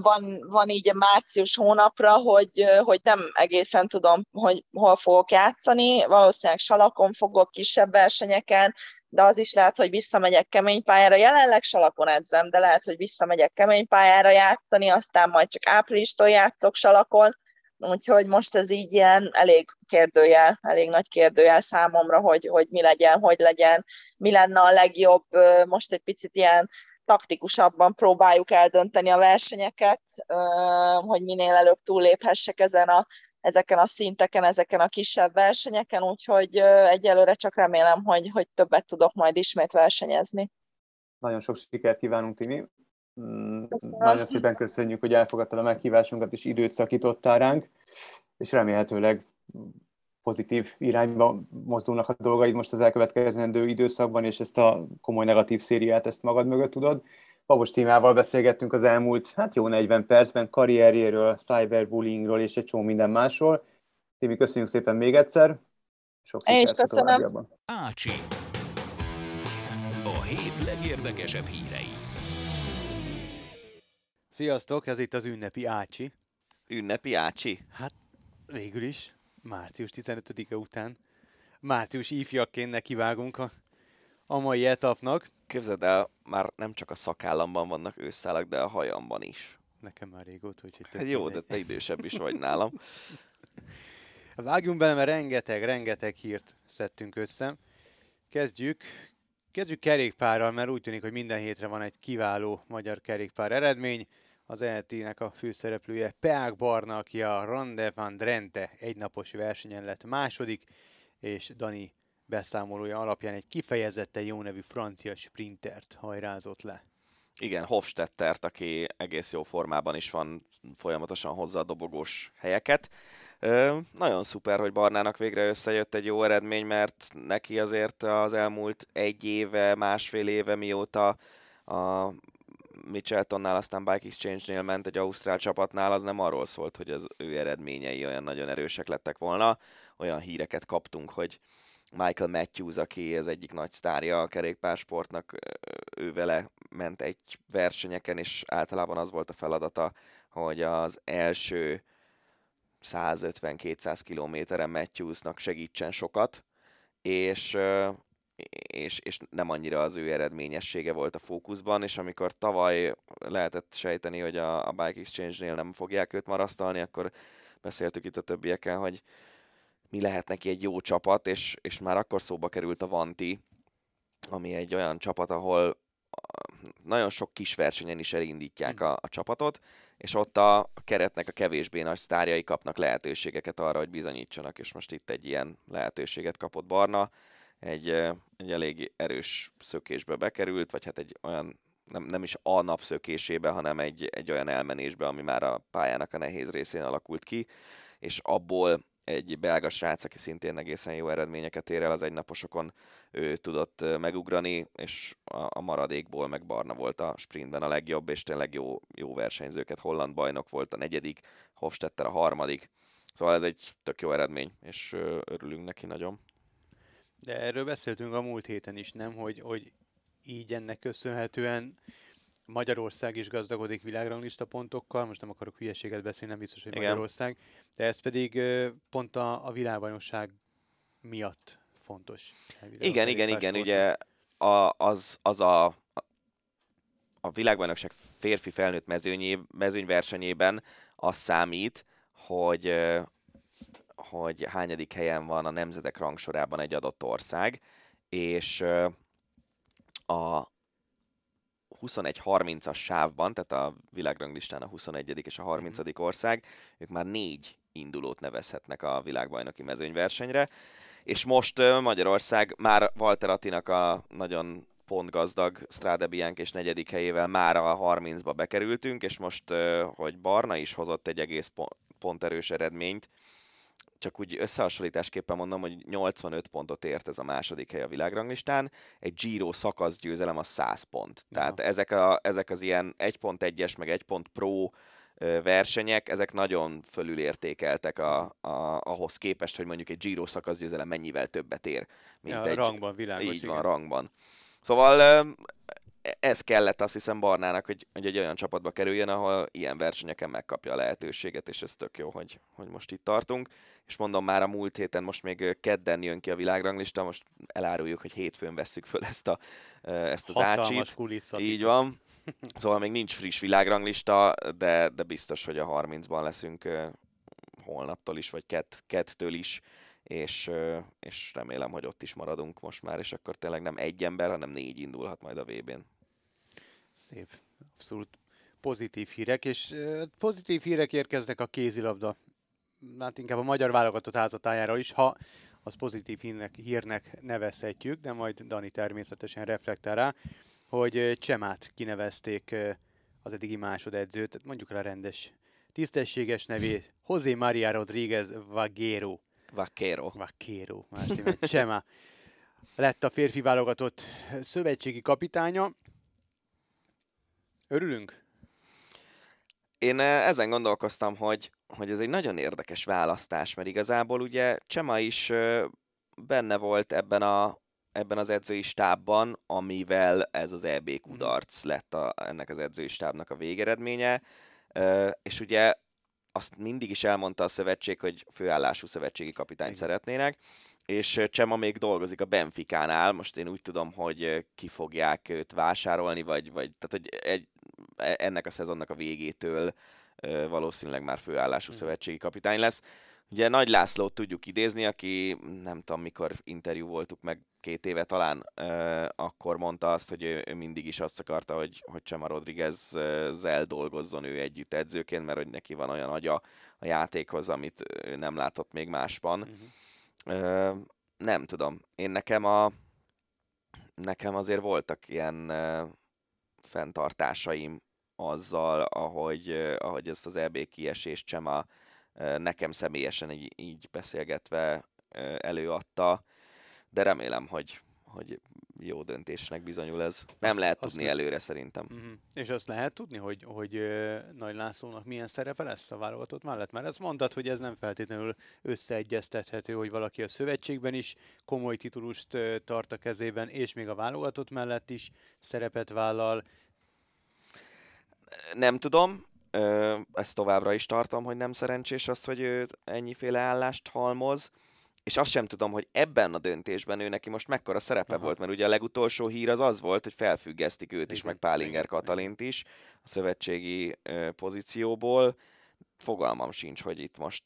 van, van így a március hónapra, hogy, hogy nem egészen tudom, hogy hol fogok játszani, valószínűleg salakon fogok kisebb versenyeken, de az is lehet, hogy visszamegyek kemény pályára. Jelenleg salakon edzem, de lehet, hogy visszamegyek kemény pályára játszani, aztán majd csak áprilistól játszok salakon, úgyhogy most ez így ilyen elég kérdőjel, elég nagy kérdőjel számomra, hogy, hogy mi legyen, hogy legyen, mi lenne a legjobb, most egy picit ilyen taktikusabban próbáljuk eldönteni a versenyeket, hogy minél előbb túléphessek ezen a, ezeken a szinteken, ezeken a kisebb versenyeken, úgyhogy egyelőre csak remélem, hogy, hogy többet tudok majd ismét versenyezni. Nagyon sok sikert kívánunk, Tini. Mm, Köszönöm. Nagyon szépen köszönjük, hogy elfogadtad a meghívásunkat, és időt szakítottál ránk, és remélhetőleg pozitív irányba mozdulnak a dolgaid most az elkövetkezendő időszakban, és ezt a komoly negatív szériát ezt magad mögött tudod. Babos Tímával beszélgettünk az elmúlt, hát jó 40 percben, karrierjéről, cyberbullyingról és egy csomó minden másról. Timi, köszönjük szépen még egyszer. Sok Én is köszönöm. Ácsi. hét legérdekesebb hírei. Sziasztok, ez itt az ünnepi Ácsi. Ünnepi Ácsi? Hát végül is, március 15-e után. Március ifjakként nekivágunk a, a mai etapnak. Képzeld el, már nem csak a szakállamban vannak ősszálak, de a hajamban is. Nekem már régóta, úgyhogy... Hát jó, de te idősebb is vagy nálam. Vágjunk bele, mert rengeteg, rengeteg hírt szedtünk össze. Kezdjük, kezdjük kerékpárral, mert úgy tűnik, hogy minden hétre van egy kiváló magyar kerékpár eredmény. Az ELT-nek a főszereplője Peák Barna, aki a Rande van Drenthe egynapos versenyen lett második, és Dani beszámolója alapján egy kifejezetten jó nevű francia sprintert hajrázott le. Igen, Hofstettert, aki egész jó formában is van, folyamatosan hozza a dobogós helyeket. Ö, nagyon szuper, hogy Barnának végre összejött egy jó eredmény, mert neki azért az elmúlt egy éve, másfél éve, mióta a Mitcheltonnál, aztán Bike Exchange-nél ment egy ausztrál csapatnál, az nem arról szólt, hogy az ő eredményei olyan nagyon erősek lettek volna. Olyan híreket kaptunk, hogy Michael Matthews, aki az egyik nagy sztárja a kerékpársportnak, ő vele ment egy versenyeken, és általában az volt a feladata, hogy az első 150-200 kilométeren Matthewsnak segítsen sokat, és, és, és nem annyira az ő eredményessége volt a fókuszban, és amikor tavaly lehetett sejteni, hogy a, a Bike Exchange-nél nem fogják őt marasztalni, akkor beszéltük itt a többiekkel, hogy mi lehet neki egy jó csapat, és, és már akkor szóba került a Vanti, ami egy olyan csapat, ahol nagyon sok kis versenyen is elindítják a, a csapatot, és ott a keretnek a kevésbé nagy sztárjai kapnak lehetőségeket arra, hogy bizonyítsanak, és most itt egy ilyen lehetőséget kapott Barna, egy, egy elég erős szökésbe bekerült, vagy hát egy olyan, nem, nem is a nap szökésébe, hanem egy, egy olyan elmenésbe, ami már a pályának a nehéz részén alakult ki, és abból egy belga srác, aki szintén egészen jó eredményeket ér el az egynaposokon, ő tudott megugrani, és a, maradékból meg Barna volt a sprintben a legjobb, és tényleg jó, jó versenyzőket. Holland bajnok volt a negyedik, Hofstetter a harmadik. Szóval ez egy tök jó eredmény, és örülünk neki nagyon. De erről beszéltünk a múlt héten is, nem? Hogy, hogy így ennek köszönhetően Magyarország is gazdagodik világranglista pontokkal, most nem akarok hülyeséget beszélni, nem biztos, hogy Igen. Magyarország, de ez pedig pont a, a világbajnokság miatt fontos. Igen, igen, igen, ugye a, az, az a, a világbajnokság férfi felnőtt mezőnyé, mezőnyversenyében az számít, hogy hogy hányadik helyen van a nemzetek rangsorában egy adott ország, és a, 21-30-as sávban, tehát a világranglistán a 21. és a 30. Mm. ország, ők már négy indulót nevezhetnek a világbajnoki mezőnyversenyre, és most Magyarország már Walter Attinak a nagyon pontgazdag Strade és negyedik helyével már a 30-ba bekerültünk, és most, hogy Barna is hozott egy egész pont erős eredményt, csak úgy összehasonlításképpen mondom, hogy 85 pontot ért ez a második hely a világranglistán, egy Giro szakasz győzelem a 100 pont. Ja. Tehát ezek, a, ezek az ilyen 1.1-es, meg 1 pont pro versenyek, ezek nagyon fölülértékeltek a, a, ahhoz képest, hogy mondjuk egy Giro szakasz győzelem mennyivel többet ér, mint ja, egy... rangban, világos. Így igen. van, rangban. Szóval ez kellett azt hiszem Barnának, hogy, hogy egy olyan csapatba kerüljön, ahol ilyen versenyeken megkapja a lehetőséget, és ez tök jó, hogy, hogy most itt tartunk. És mondom már a múlt héten, most még kedden jön ki a világranglista, most eláruljuk, hogy hétfőn vesszük föl ezt, a, ezt az ácsit. Így van. Szóval még nincs friss világranglista, de, de biztos, hogy a 30-ban leszünk holnaptól is, vagy kett, kettől is, és, és remélem, hogy ott is maradunk most már, és akkor tényleg nem egy ember, hanem négy indulhat majd a VB-n. Szép, abszolút pozitív hírek, és pozitív hírek érkeznek a kézilabda, hát inkább a magyar válogatott házatájára is, ha az pozitív hírnek, hírnek nevezhetjük, de majd Dani természetesen reflektál rá, hogy Csemát kinevezték az eddigi másodedzőt, mondjuk rá rendes tisztességes nevét, José María Rodríguez Vaquero. Vaquero. Vaquero, más Csema lett a férfi válogatott szövetségi kapitánya, Örülünk? Én eh, ezen gondolkoztam, hogy, hogy ez egy nagyon érdekes választás, mert igazából ugye Csema is eh, benne volt ebben a, ebben az edzői stábban, amivel ez az EB kudarc lett a, ennek az edzői stábnak a végeredménye. És ugye azt mindig is elmondta a szövetség, hogy főállású szövetségi kapitányt szeretnének, és Csema még dolgozik a Benficánál, most én úgy tudom, hogy ki fogják őt vásárolni, vagy, vagy tehát, hogy egy, e, ennek a szezonnak a végétől valószínűleg már főállású mm. szövetségi kapitány lesz. Ugye Nagy Lászlót tudjuk idézni, aki nem tudom mikor interjú voltuk meg két éve talán, akkor mondta azt, hogy ő, mindig is azt akarta, hogy, hogy Csema Rodriguez-zel dolgozzon ő együtt edzőként, mert hogy neki van olyan agya a játékhoz, amit ő nem látott még másban. Uh-huh. Nem tudom. Én nekem a nekem azért voltak ilyen fenntartásaim azzal, ahogy, ahogy ezt az EB kiesést Csema nekem személyesen így, így beszélgetve előadta, de remélem, hogy, hogy jó döntésnek bizonyul ez. Nem azt, lehet tudni azt előre szerintem. Uh-huh. És azt lehet tudni, hogy, hogy Nagy Lászlónak milyen szerepe lesz a válogatott mellett? Mert ezt mondtad, hogy ez nem feltétlenül összeegyeztethető, hogy valaki a szövetségben is komoly titulust tart a kezében, és még a válogatott mellett is szerepet vállal. Nem tudom, ezt továbbra is tartom, hogy nem szerencsés az, hogy ő ennyiféle állást halmoz, és azt sem tudom, hogy ebben a döntésben ő neki most mekkora szerepe Aha. volt, mert ugye a legutolsó hír az az volt, hogy felfüggesztik őt is, meg Pálinger Katalint is a szövetségi pozícióból. Fogalmam sincs, hogy itt most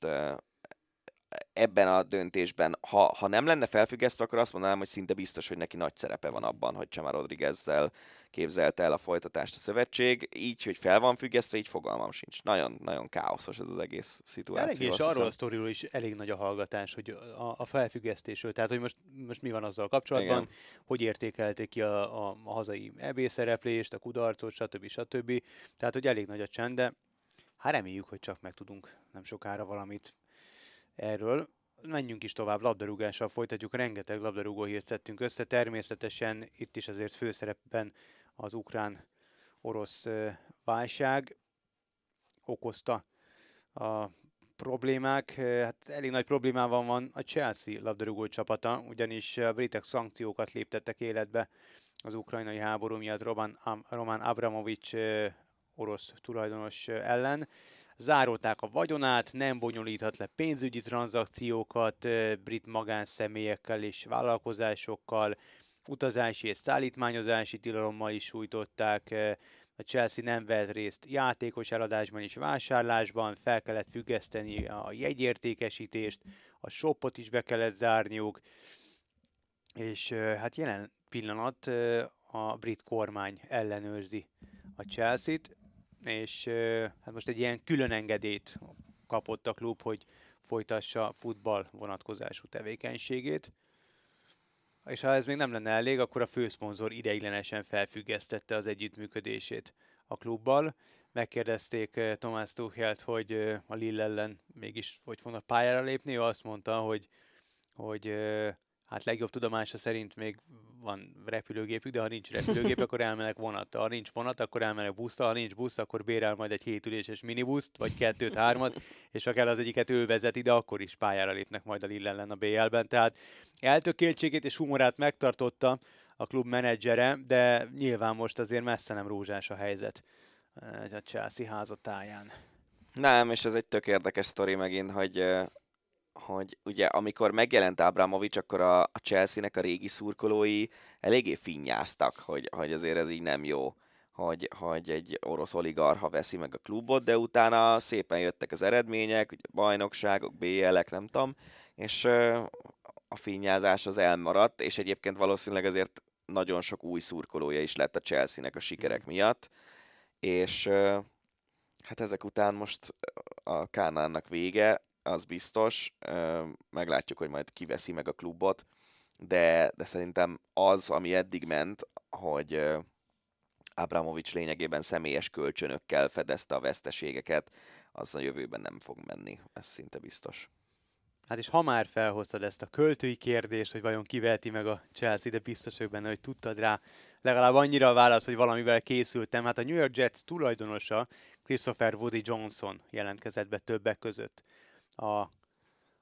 ebben a döntésben, ha, ha nem lenne felfüggesztve, akkor azt mondanám, hogy szinte biztos, hogy neki nagy szerepe van abban, hogy Csama Rodriguezzel képzelte el a folytatást a szövetség. Így, hogy fel van függesztve, így fogalmam sincs. Nagyon, nagyon káoszos ez az egész szituáció. Elég, és arról a sztoriról is elég nagy a hallgatás, hogy a, a felfüggesztésről. Tehát, hogy most, most mi van azzal kapcsolatban, Igen. hogy értékelték ki a, a, a hazai EB szereplést, a kudarcot, stb. stb. Tehát, hogy elég nagy a csend, de hát reméljük, hogy csak meg tudunk nem sokára valamit erről. Menjünk is tovább, labdarúgással folytatjuk, rengeteg labdarúgó hírt szedtünk össze, természetesen itt is azért főszerepben az ukrán-orosz válság okozta a problémák. Hát elég nagy problémával van a Chelsea labdarúgó csapata, ugyanis a britek szankciókat léptettek életbe az ukrajnai háború miatt Roman, Roman Abramovics orosz tulajdonos ellen zárolták a vagyonát, nem bonyolíthat le pénzügyi tranzakciókat brit magánszemélyekkel és vállalkozásokkal, utazási és szállítmányozási tilalommal is sújtották, a Chelsea nem vett részt játékos eladásban és vásárlásban, fel kellett függeszteni a jegyértékesítést, a shopot is be kellett zárniuk, és hát jelen pillanat a brit kormány ellenőrzi a Chelsea-t, és hát most egy ilyen külön engedélyt kapott a klub, hogy folytassa futball vonatkozású tevékenységét. És ha ez még nem lenne elég, akkor a főszponzor ideiglenesen felfüggesztette az együttműködését a klubbal. Megkérdezték Tomás Tuchelt, hogy a Lille ellen mégis hogy fognak pályára lépni. Ő azt mondta, hogy, hogy hát legjobb tudomása szerint még van repülőgépük, de ha nincs repülőgép, akkor elmenek vonattal. Ha nincs vonat, akkor elmenek busztal, ha nincs busz, akkor bérel majd egy hétüléses minibuszt, vagy kettőt, hármat, és ha kell az egyiket ő vezeti, de akkor is pályára lépnek majd a Lille ellen a BL-ben. Tehát eltökéltségét és humorát megtartotta a klub menedzsere, de nyilván most azért messze nem rózsás a helyzet eh, a Chelsea házatáján. Nem, és ez egy tök érdekes sztori megint, hogy eh, hogy ugye amikor megjelent Abramovics, akkor a, a Chelsea-nek a régi szurkolói eléggé finnyáztak, hogy, hogy azért ez így nem jó, hogy, hogy egy orosz oligarha veszi meg a klubot, de utána szépen jöttek az eredmények, ugye bajnokságok, BL-ek, nem tudom, és a finnyázás az elmaradt, és egyébként valószínűleg azért nagyon sok új szurkolója is lett a Chelsea-nek a sikerek miatt, és hát ezek után most a Kánánnak vége, az biztos. Meglátjuk, hogy majd kiveszi meg a klubot, de, de szerintem az, ami eddig ment, hogy Abramovics lényegében személyes kölcsönökkel fedezte a veszteségeket, az a jövőben nem fog menni, ez szinte biztos. Hát és ha már felhoztad ezt a költői kérdést, hogy vajon kiveheti meg a Chelsea, de biztos vagyok benne, hogy tudtad rá legalább annyira a válasz, hogy valamivel készültem. Hát a New York Jets tulajdonosa Christopher Woody Johnson jelentkezett be többek között a,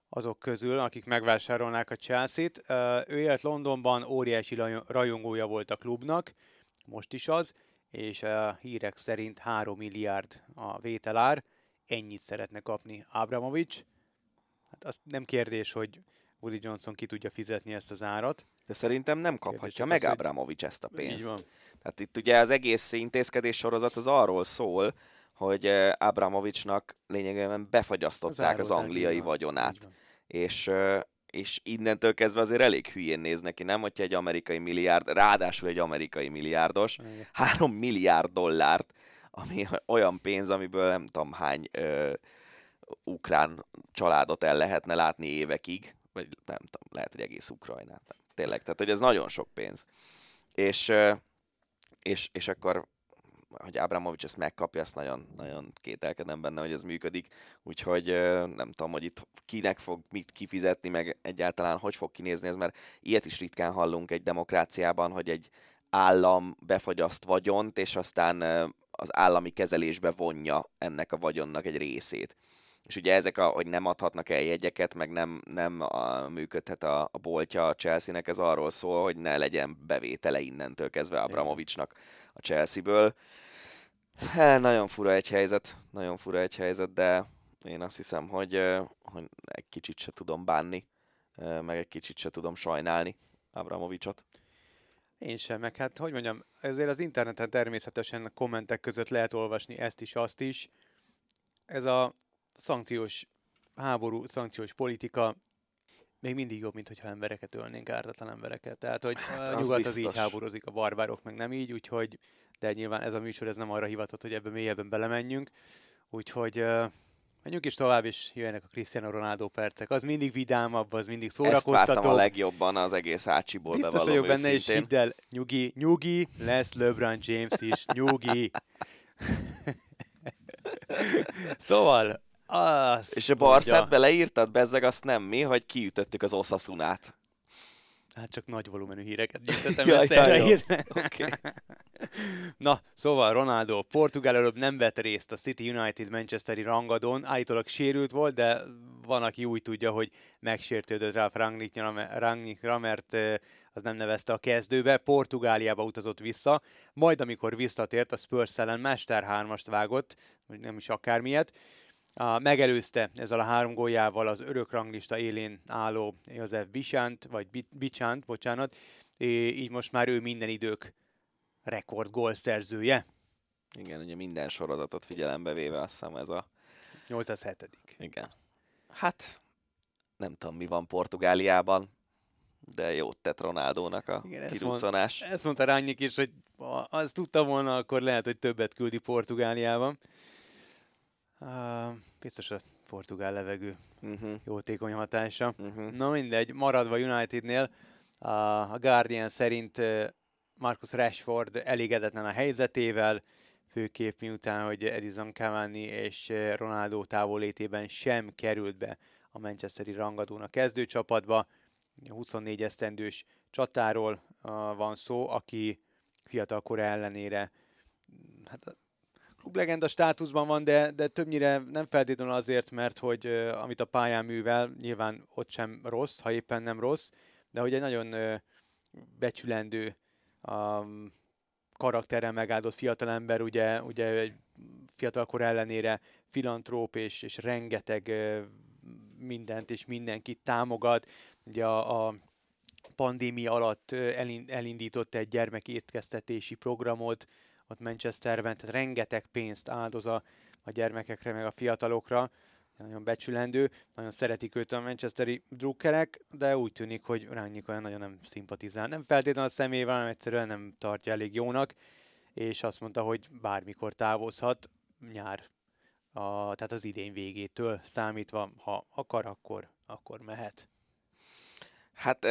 azok közül, akik megvásárolnák a Chelsea-t. Ő élt Londonban, óriási rajongója volt a klubnak, most is az, és a hírek szerint 3 milliárd a vételár, ennyit szeretne kapni Abramovics. Hát az nem kérdés, hogy Woody Johnson ki tudja fizetni ezt az árat. De szerintem nem kaphatja meg Abramovics ezt a pénzt. Tehát itt ugye az egész intézkedés sorozat az arról szól, hogy Abramovicsnak lényegében befagyasztották az, az angliai vagyonát. És és innentől kezdve azért elég hülyén néz neki, nem? Hogyha egy amerikai milliárd, ráadásul egy amerikai milliárdos, három milliárd dollárt, ami olyan pénz, amiből nem tudom hány ö, ukrán családot el lehetne látni évekig, vagy nem tudom, lehet, hogy egész Ukrajnát. Tényleg, tehát hogy ez nagyon sok pénz. És, és, és akkor hogy Abramovics ezt megkapja, ezt nagyon, nagyon kételkedem benne, hogy ez működik. Úgyhogy nem tudom, hogy itt kinek fog mit kifizetni, meg egyáltalán hogy fog kinézni ez, mert ilyet is ritkán hallunk egy demokráciában, hogy egy állam befagyaszt vagyont, és aztán az állami kezelésbe vonja ennek a vagyonnak egy részét. És ugye ezek, a, hogy nem adhatnak el jegyeket, meg nem, nem a, működhet a, a boltja a Chelsea-nek, ez arról szól, hogy ne legyen bevétele innentől kezdve Abramovicsnak a Chelsea-ből. He, nagyon fura egy helyzet, nagyon fura egy helyzet, de én azt hiszem, hogy, hogy egy kicsit se tudom bánni, meg egy kicsit se tudom sajnálni Abramovicsot. Én sem, meg hát hogy mondjam, ezért az interneten természetesen a kommentek között lehet olvasni ezt is, azt is. Ez a szankciós háború, szankciós politika még mindig jobb, mint hogyha embereket ölnénk, ártatlan embereket. Tehát, hogy hát, a nyugat az így háborúzik, a barbárok meg nem így, úgyhogy, de nyilván ez a műsor ez nem arra hivatott, hogy ebbe mélyebben belemenjünk. Úgyhogy uh, menjünk is tovább, és jöjjenek a Cristiano Ronaldo percek. Az mindig vidámabb, az mindig szórakoztató. Ezt vártam a legjobban az egész Ácsiból, Biztos vagyok benne, és hidd el, nyugi, nyugi, lesz LeBron James is, nyugi. szóval, azt És a Barszát beleírtad, bezzeg azt nem mi, hogy kiütöttük az Osasunát. Hát csak nagy volumenű híreket gyűjtöttem ja, ja, ja, okay. Na, szóval Ronaldo, Portugál előbb nem vett részt a City United Manchesteri rangadón, állítólag sérült volt, de van, aki úgy tudja, hogy megsértődött Ralf Rangnickra, mert az nem nevezte a kezdőbe, Portugáliába utazott vissza, majd amikor visszatért, a Spurs ellen Mester 3-ast vágott, vagy nem is akármilyet, megelőzte ezzel a három góljával az örök ranglista élén álló József Bicsant, vagy Bicsant, bocsánat, így most már ő minden idők rekord gólszerzője. Igen, ugye minden sorozatot figyelembe véve azt hiszem ez a... 807. Igen. Hát, nem tudom mi van Portugáliában, de jót tett Ronaldónak a Igen, kiruccanás. Ezt, mond, ezt mondta Rányik is, hogy ha azt tudta volna, akkor lehet, hogy többet küldi Portugáliában. Uh, biztos a portugál levegő uh-huh. jótékony hatása. Uh-huh. Na mindegy, maradva Unitednél, uh, a Guardian szerint Marcus Rashford elégedetlen a helyzetével, főképp miután, hogy Edison Cavani és Ronaldo távolétében sem került be a Manchesteri rangadón a kezdőcsapatba. A 24 esztendős csatáról uh, van szó, aki fiatal kora ellenére hát klublegenda státuszban van, de, de többnyire nem feltétlenül azért, mert hogy amit a pályán művel, nyilván ott sem rossz, ha éppen nem rossz, de hogy egy nagyon becsülendő um, karakterrel megáldott fiatalember, ugye, ugye egy fiatalkor ellenére filantróp és, és rengeteg uh, mindent és mindenkit támogat. Ugye a, a pandémia alatt elindított egy gyermekétkeztetési programot, ott Manchesterben, tehát rengeteg pénzt áldoz a, a gyermekekre, meg a fiatalokra, nagyon becsülendő, nagyon szeretik őt a manchesteri drukkerek, de úgy tűnik, hogy Rányik olyan nagyon nem szimpatizál. Nem feltétlenül a személyével, hanem egyszerűen nem tartja elég jónak, és azt mondta, hogy bármikor távozhat nyár, a, tehát az idén végétől számítva, ha akar, akkor, akkor mehet. Hát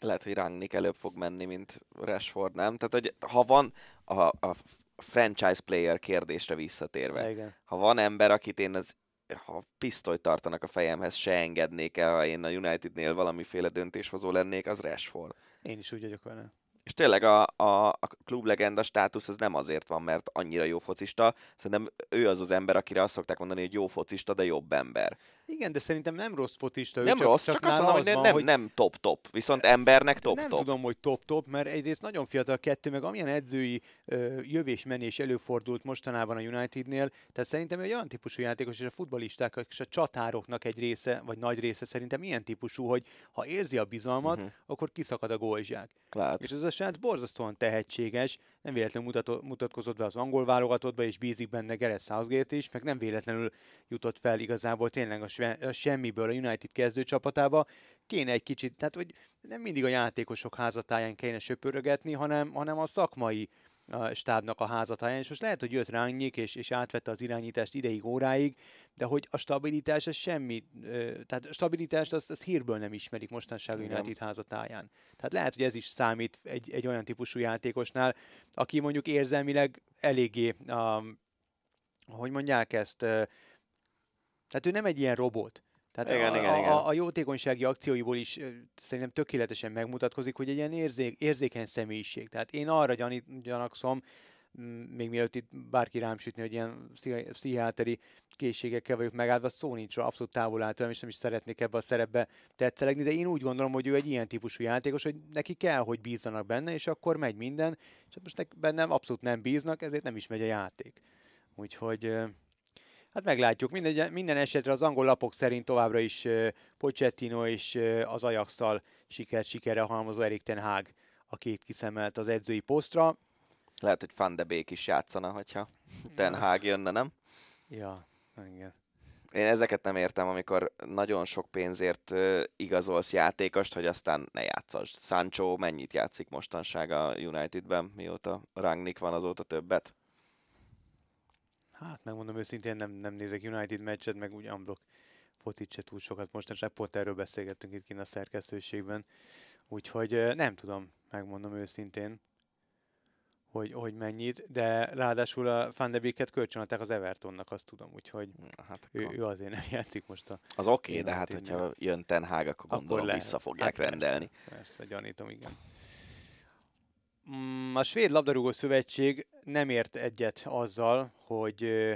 lehet, hogy Rangnick előbb fog menni, mint Rashford, nem? Tehát, hogy ha van a, a franchise player kérdésre visszatérve, Igen. ha van ember, akit én az ha pisztolyt tartanak a fejemhez, se engednék el, ha én a Unitednél valamiféle döntéshozó lennék, az Rashford. Én is úgy vagyok vele. És tényleg a, a, a klublegenda státusz az nem azért van, mert annyira jó focista, szerintem ő az az ember, akire azt szokták mondani, hogy jó focista, de jobb ember. Igen, de szerintem nem rossz focista. Nem csak, rossz, csak, csak azt mondom, hogy, van, nem, hogy nem top-top, viszont embernek nem top-top. tudom, hogy top-top, mert egyrészt nagyon fiatal kettő, meg amilyen edzői ö, jövés-menés előfordult mostanában a Unitednél, tehát szerintem egy olyan típusú játékos, és a futbalisták és a csatároknak egy része, vagy nagy része szerintem ilyen típusú, hogy ha érzi a bizalmat, Mhm. akkor kiszakad a gólzsák. Lehet. És ez a srác borzasztóan tehetséges, nem véletlenül mutatkozott be az angol válogatottba, és bízik benne Gareth Southgate is, meg nem véletlenül jutott fel igazából tényleg a, sve, a semmiből a United kezdőcsapatába. Kéne egy kicsit, tehát hogy nem mindig a játékosok házatáján kéne söpörögetni, hanem, hanem a szakmai a stábnak a házatáján, és most lehet, hogy jött Rangnick, és, és átvette az irányítást ideig, óráig, de hogy a stabilitás, ez semmi, tehát a stabilitást azt, azt hírből nem ismerik mostanság. United házatáján. Tehát lehet, hogy ez is számít egy, egy olyan típusú játékosnál, aki mondjuk érzelmileg eléggé, um, hogy mondják ezt, tehát ő nem egy ilyen robot. Tehát Igen, a, igen, a, igen. A, jótékonysági akcióiból is szerintem tökéletesen megmutatkozik, hogy egy ilyen érzék, érzékeny személyiség. Tehát én arra gyanít, gyanakszom, még mielőtt itt bárki rám sütni, hogy ilyen pszichi- pszichiáteri készségekkel vagyok megáldva, szó nincs abszolút távol áll tőlem, és nem is szeretnék ebbe a szerepbe tetszelegni, de én úgy gondolom, hogy ő egy ilyen típusú játékos, hogy neki kell, hogy bízzanak benne, és akkor megy minden, és hát most nek- bennem abszolút nem bíznak, ezért nem is megy a játék. Úgyhogy hát meglátjuk. Minden, minden esetre az angol lapok szerint továbbra is Pochettino és az ajax sikert sikerre halmozó Erik Ten Hag a két kiszemelt az edzői posztra. Lehet, hogy Van de Beek is játszana, hogyha Ten Hag jönne, nem? Ja, igen. Én ezeket nem értem, amikor nagyon sok pénzért igazolsz játékost, hogy aztán ne játszasd. Sancho mennyit játszik mostanság a Unitedben, mióta Rangnick van azóta többet? Hát megmondom őszintén, nem, nem nézek United meccset, meg úgy unblock focit se túl sokat. Mostanság pont erről beszélgettünk itt kint a szerkesztőségben. Úgyhogy nem tudom, megmondom őszintén, hogy, hogy mennyit, de ráadásul a Van de Beek-et kölcsönadták az Evertonnak, azt tudom, úgyhogy Hát ő, akkor... ő azért nem játszik most a... Az oké, okay, de hát hogyha jön Ten Hag, akkor gondolom lehet. vissza fogják Hát rendelni. Persze, persze, gyanítom, igen. Mm, A Svéd Labdarúgó Szövetség nem ért egyet azzal, hogy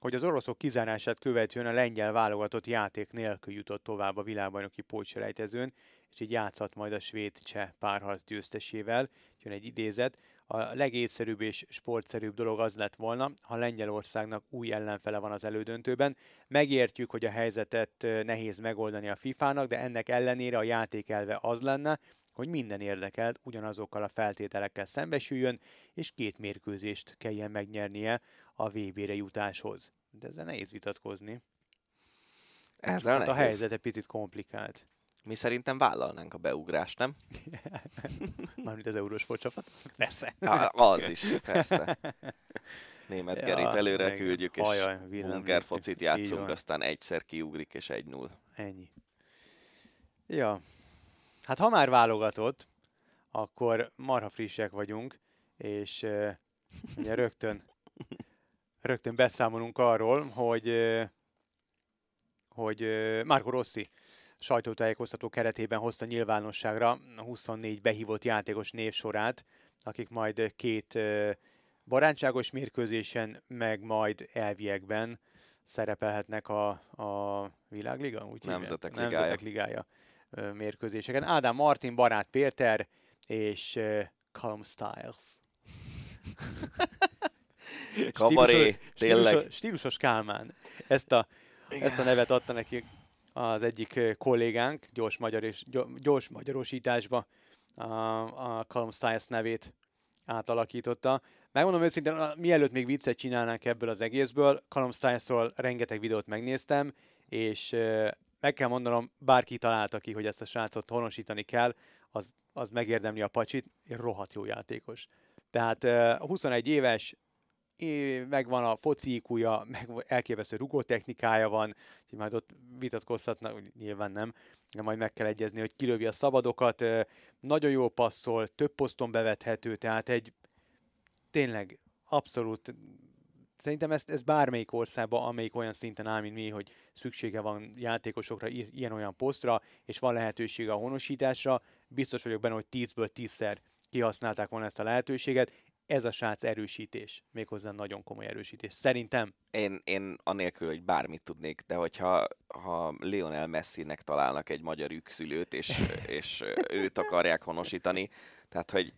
hogy az oroszok kizárását követően a lengyel válogatott játék nélkül jutott tovább a világbajnoki pótselejtezőn, és így játszhat majd a svéd-cseh párharc győztesével. Jön egy idézet. A legészszerűbb és sportszerűbb dolog az lett volna, ha Lengyelországnak új ellenfele van az elődöntőben. Megértjük, hogy a helyzetet nehéz megoldani a FIFA-nak, de ennek ellenére a játék elve az lenne, hogy minden érdekelt ugyanazokkal a feltételekkel szembesüljön, és két mérkőzést kelljen megnyernie a VB-re jutáshoz. De ezzel nehéz vitatkozni. Ezzel hát a nehéz. helyzet egy picit komplikált. Mi szerintem vállalnánk a beugrást, nem? Mármint az Eurósport csapat? Persze. Á, az is, persze. Német Ja, Gerit előre meg küldjük, és hajaj. Hunger focit játszunk, aztán egyszer kiugrik, és egy null. Ennyi. Ja. Hát ha már válogatott, akkor marha frissek vagyunk, és uh, ugye rögtön, rögtön beszámolunk arról, hogy, uh, hogy uh, Marco Rossi sajtótájékoztató keretében hozta nyilvánosságra a 24 behívott játékos névsorát, akik majd két barátságos mérkőzésen, meg majd elviekben szerepelhetnek a, a világliga, úgy hívják? Nemzetek Ligája. Nemzetek ligája mérkőzéseken. Ádám Martin, Barát Péter és Calm Styles. Kabaré, Stílusos- tényleg. Stílusos, stílusos Kálmán. Ezt a, ezt a nevet adta neki az egyik kollégánk, gyors, magyar és, gy- gyors magyarosításba a, a Calm Styles nevét átalakította. Megmondom őszintén, mielőtt még viccet csinálnánk ebből az egészből, Calm Styles-ról rengeteg videót megnéztem, és meg kell mondanom, bárki találta ki, hogy ezt a srácot honosítani kell, az, az megérdemli a pacsit, rohadt jó játékos. Tehát ö, 21 éves, megvan a foci IQ-ja, meg elképesztő rugó technikája van, úgyhogy majd ott vitatkozhatnak, nyilván nem, de majd meg kell egyezni, hogy kilövi a szabadokat, nagyon jól passzol, több poszton bevethető, tehát egy tényleg abszolút szerintem ezt, ez bármelyik országban, amelyik olyan szinten áll, mint mi, hogy szüksége van játékosokra ilyen-olyan posztra, és van lehetősége a honosításra, biztos vagyok benne, hogy 10-ből 10-szer kihasználták volna ezt a lehetőséget. Ez a srác erősítés, méghozzá nagyon komoly erősítés. Szerintem. Én, én anélkül, hogy bármit tudnék, de hogyha ha Lionel Messi-nek találnak egy magyar ükszülőt, és, és őt akarják honosítani, tehát hogy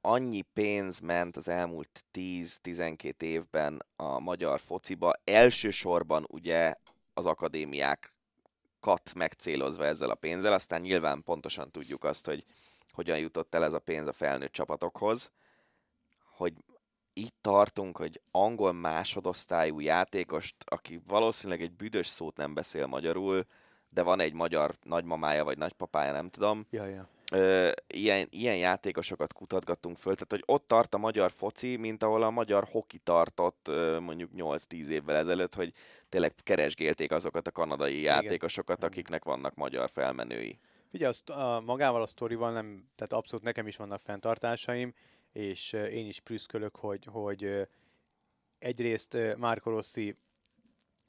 annyi pénz ment az elmúlt 10-12 évben a magyar fociba, elsősorban ugye az akadémiákat megcélozva ezzel a pénzzel, aztán nyilván pontosan tudjuk azt, hogy hogyan jutott el ez a pénz a felnőtt csapatokhoz, hogy itt tartunk, hogy angol másodosztályú játékost, aki valószínűleg egy büdös szót nem beszél magyarul, de van egy magyar nagymamája vagy nagypapája, nem tudom. Ja, ja ilyen, ilyen játékosokat kutatgattunk föl, tehát hogy ott tart a magyar foci, mint ahol a magyar hoki tartott mondjuk 8-10 évvel ezelőtt, hogy tényleg keresgélték azokat a kanadai Igen. játékosokat, akiknek vannak magyar felmenői. Figyelj, a, magával a sztorival nem, tehát abszolút nekem is vannak fenntartásaim, és én is prüszkölök, hogy, hogy egyrészt Márko Rossi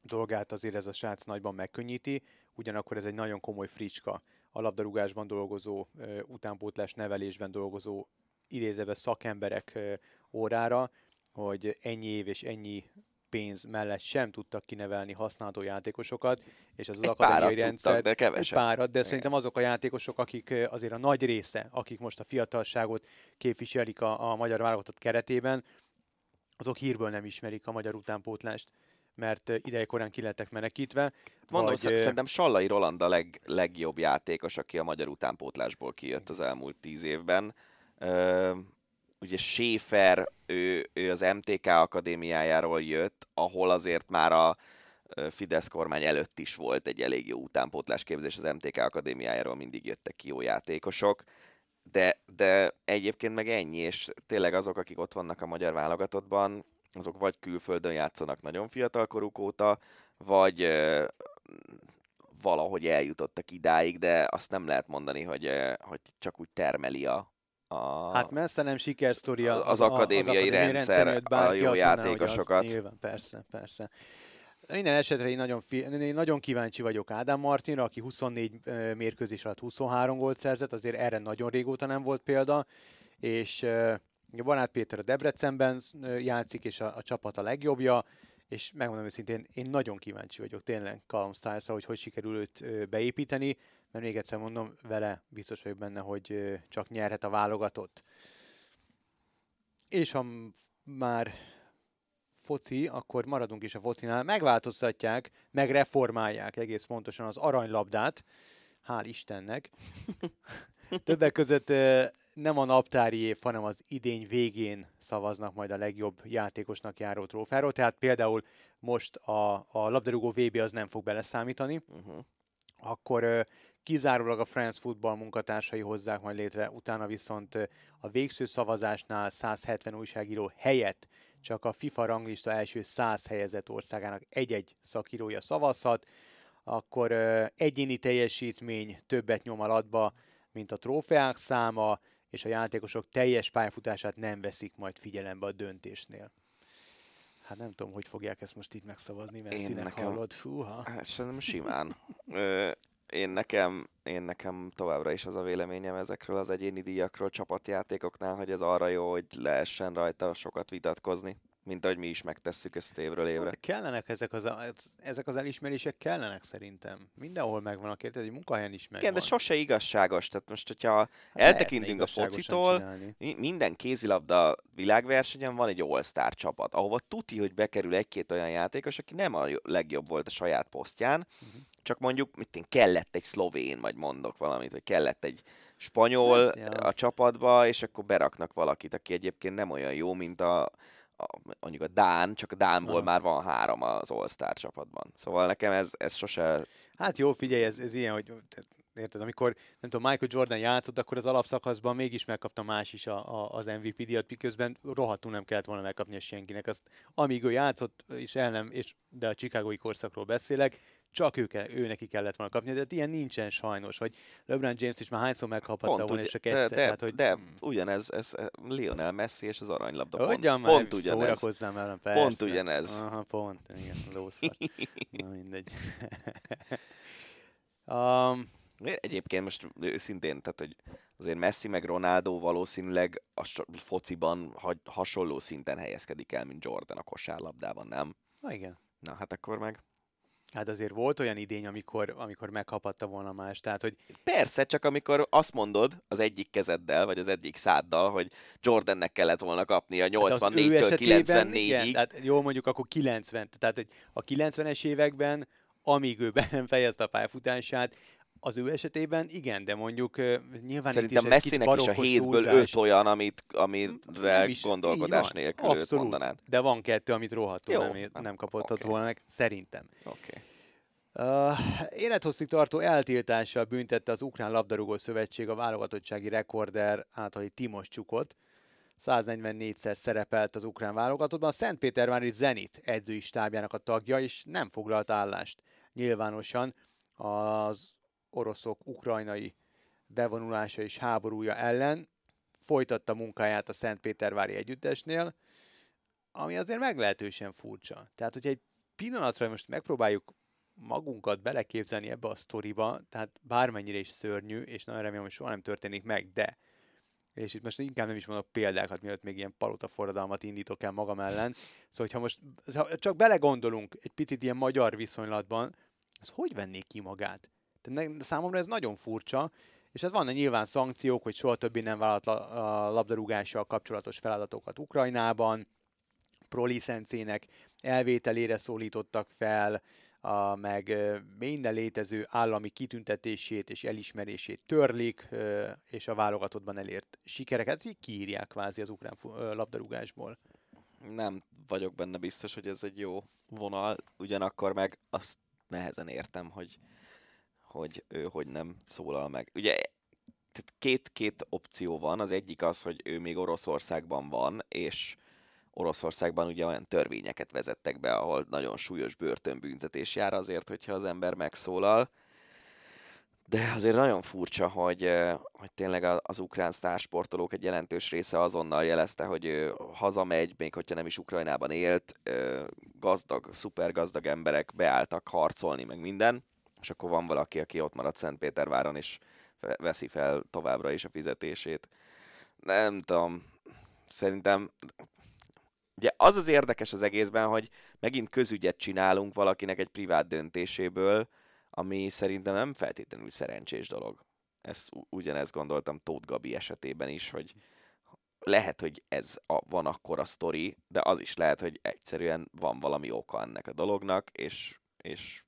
dolgát azért ez a srác nagyban megkönnyíti, ugyanakkor ez egy nagyon komoly fricska a labdarúgásban dolgozó, utánpótlás nevelésben dolgozó idézeve szakemberek órára, hogy ennyi év és ennyi pénz mellett sem tudtak kinevelni használható játékosokat, és ez az egy akadémiai rendszer... Tudtak, de keveset. Párat, de Igen. szerintem azok a játékosok, akik azért a nagy része, akik most a fiatalságot képviselik a, a magyar válogatott keretében, azok hírből nem ismerik a magyar utánpótlást mert idejekorán ki lettek menekítve. Mondom, vagy... szerintem Sallai Roland a leg, legjobb játékos, aki a magyar utánpótlásból kijött az elmúlt tíz évben. Ugye Schäfer, ő, ő az MTK akadémiájáról jött, ahol azért már a Fidesz kormány előtt is volt egy elég jó utánpótlás képzés az MTK akadémiájáról, mindig jöttek ki jó játékosok. De, de egyébként meg ennyi, és tényleg azok, akik ott vannak a magyar válogatottban, azok vagy külföldön játszanak nagyon fiatal koruk óta, vagy valahogy eljutottak idáig, de azt nem lehet mondani, hogy, hogy csak úgy termeli a, a... Hát messze nem sikersztoria az, az, akadémiai az akadémiai rendszer, rendszer a jó játékosokat. Az, nyilván, persze, persze. Minden esetre én nagyon, én nagyon kíváncsi vagyok Ádám Martinra, aki 24 mérkőzés alatt 23 gólt szerzett, azért erre nagyon régóta nem volt példa, és Barát Péter a Debrecenben játszik, és a, a csapat a legjobbja, és megmondom őszintén, én nagyon kíváncsi vagyok tényleg Callum stiles hogy hogy sikerül őt beépíteni, mert még egyszer mondom, vele biztos vagyok benne, hogy csak nyerhet a válogatott. És ha már foci, akkor maradunk is a focinál. Megváltoztatják, megreformálják egész pontosan az aranylabdát, hál' Istennek. Többek között nem a naptári év, hanem az idény végén szavaznak majd a legjobb játékosnak járó trófáról. Tehát például most a, a labdarúgó VB az nem fog beleszámítani, uh-huh. akkor kizárólag a France Football munkatársai hozzák majd létre, utána viszont a végső szavazásnál 170 újságíró helyett csak a FIFA ranglista első 100 helyezett országának egy-egy szakírója szavazhat, akkor egyéni teljesítmény többet nyom alatba, mint a trófeák száma, és a játékosok teljes pályafutását nem veszik majd figyelembe a döntésnél. Hát nem tudom, hogy fogják ezt most itt megszavazni, mert én nekem, hallod, fúha. Hát szerintem simán. Ö, én nekem, én nekem továbbra is az a véleményem ezekről az egyéni díjakról csapatjátékoknál, hogy ez arra jó, hogy lehessen rajta sokat vitatkozni mint ahogy mi is megtesszük ezt évről évre. De kellenek ezek az, ezek az elismerések kellenek szerintem. Mindenhol megvannak, érted? Egy munkahelyen is megvan. Igen, de sose igazságos. Tehát most, hogyha hát eltekintünk a focitól, minden kézilabda világversenyen van egy all-star csapat, ahova tuti, hogy bekerül egy-két olyan játékos, aki nem a legjobb volt a saját posztján, uh-huh. csak mondjuk mit én, kellett egy szlovén, vagy mondok valamit, vagy kellett egy spanyol hát, ja. a csapatba, és akkor beraknak valakit, aki egyébként nem olyan jó, mint a a, mondjuk a Dán, csak a Dánból Aha. már van három az All-Star csapatban. Szóval nekem ez, ez sose... Hát jó, figyelj, ez, ez ilyen, hogy érted, amikor nem tudom, Michael Jordan játszott, akkor az alapszakaszban mégis megkapta más is a, a, az MVP díjat, miközben rohadtul nem kellett volna megkapni a senkinek. Azt, amíg ő játszott, és el nem, és, de a Chicagói korszakról beszélek, csak ő, kell, ő neki kellett volna kapni, de hát ilyen nincsen sajnos, vagy LeBron James is már hányszor megkaphatta Pont volna, és csak de, egyszer. de, tehát, hogy, de ugyanez, ez Lionel Messi és az aranylabda. Pont, Hogyan már pont ugyanez. szórakozzám velem, persze. Pont ugyanez. Aha, pont, igen, lószar. Na mindegy. um, Egyébként most őszintén, tehát hogy azért Messi meg Ronaldo valószínűleg a fociban ha- hasonló szinten helyezkedik el, mint Jordan a kosárlabdában, nem? na igen. Na hát akkor meg. Hát azért volt olyan idény, amikor, amikor megkapatta volna más, tehát hogy Persze, csak amikor azt mondod az egyik kezeddel, vagy az egyik száddal, hogy Jordannek kellett volna kapnia Hát az ő 84-től esetében, Igen, 94-ig. tehát jól mondjuk akkor 90, tehát hogy a 90-es években, amíg ő be nem fejezte a pályafutását, az ő esetében igen, de mondjuk nyilván Szerintem itt is Messinek is a hétből öt olyan, amit, amire is, gondolkodás van, nélkül őt abszolút. mondanád. De van kettő, amit rohadtul Jó, nem, nem kapott oké. volna meg, szerintem. Oké. Uh, élethosszig tartó eltiltással büntette az Ukrán Labdarúgó Szövetség a válogatottsági rekorder általi Timos Csukot. 144-szer szerepelt az ukrán válogatottban. A Szentpétervári Zenit edzői stábjának a tagja, és nem foglalt állást nyilvánosan az oroszok ukrajnai bevonulása és háborúja ellen. Folytatta munkáját a Szentpétervári együttesnél, ami azért meglehetősen furcsa. Tehát, hogyha egy pillanatra most megpróbáljuk magunkat beleképzelni ebbe a sztoriba, tehát bármennyire is szörnyű, és nagyon remélem, hogy soha nem történik meg, de és itt most inkább nem is mondok példákat, mielőtt még ilyen palota forradalmat indítok el magam ellen. Szóval, hogyha most ha csak belegondolunk egy picit ilyen magyar viszonylatban, az hogy vennék ki magát? Tehát számomra ez nagyon furcsa, és ez vannak nyilván szankciók, hogy soha többé nem vállalt la- a labdarúgással kapcsolatos feladatokat Ukrajnában, prolicencének elvételére szólítottak fel, a, meg minden létező állami kitüntetését és elismerését törlik, és a válogatottban elért sikereket így kiírják kvázi az ukrán labdarúgásból. Nem vagyok benne biztos, hogy ez egy jó vonal, ugyanakkor meg azt nehezen értem, hogy, hogy ő hogy nem szólal meg. Ugye tehát két, két opció van, az egyik az, hogy ő még Oroszországban van, és Oroszországban ugye olyan törvényeket vezettek be, ahol nagyon súlyos börtönbüntetés jár azért, hogyha az ember megszólal. De azért nagyon furcsa, hogy, hogy tényleg az ukrán sztársportolók egy jelentős része azonnal jelezte, hogy ő hazamegy, még hogyha nem is Ukrajnában élt, gazdag, szuper gazdag emberek beálltak harcolni, meg minden, és akkor van valaki, aki ott maradt Szentpéterváron, és veszi fel továbbra is a fizetését. Nem tudom, szerintem Ugye az az érdekes az egészben, hogy megint közügyet csinálunk valakinek egy privát döntéséből, ami szerintem nem feltétlenül szerencsés dolog. Ezt ugyanezt gondoltam Tóth Gabi esetében is, hogy lehet, hogy ez a, van akkor a sztori, de az is lehet, hogy egyszerűen van valami oka ennek a dolognak, és, és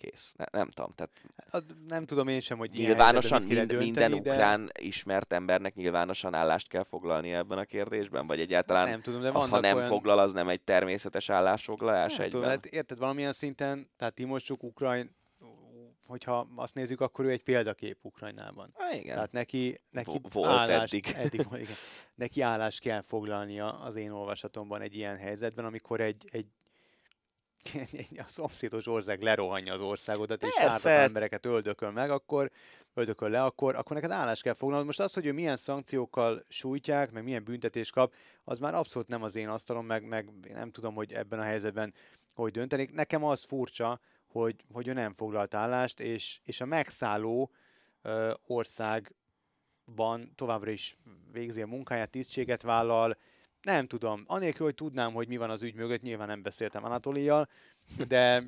kész. Ne, nem tudom, tehát Hát, nem tudom én sem, hogy nyilvánosan mind, minden dönteni, ukrán ismert embernek nyilvánosan állást kell foglalni ebben a kérdésben, vagy de... egyáltalán Nem tudom, de az, ha nem olyan... foglal, az nem egy természetes állásfoglalás Nem tudom, egyben? hát érted valamilyen szinten, tehát Timoscsuk Ukrajn, hogyha azt nézzük, akkor ő egy példakép Ukrajnában. Há, igen. Tehát neki, neki Vo- volt állást, eddig. eddig igen. Neki állást kell foglalnia az én olvasatomban egy ilyen helyzetben, amikor egy, egy a szomszédos ország lerohanja az országodat, és ártatlan embereket öldököl meg, akkor öldököl le, akkor, akkor neked állást kell foglalnod. Most az, hogy ő milyen szankciókkal sújtják, meg milyen büntetést kap, az már abszolút nem az én asztalom, meg, meg én nem tudom, hogy ebben a helyzetben hogy döntenék. Nekem az furcsa, hogy, hogy ő nem foglalt állást, és, és a megszálló ö, országban továbbra is végzi a munkáját, tisztséget vállal. Nem tudom, anélkül, hogy tudnám, hogy mi van az ügy mögött, nyilván nem beszéltem Anatolial, de,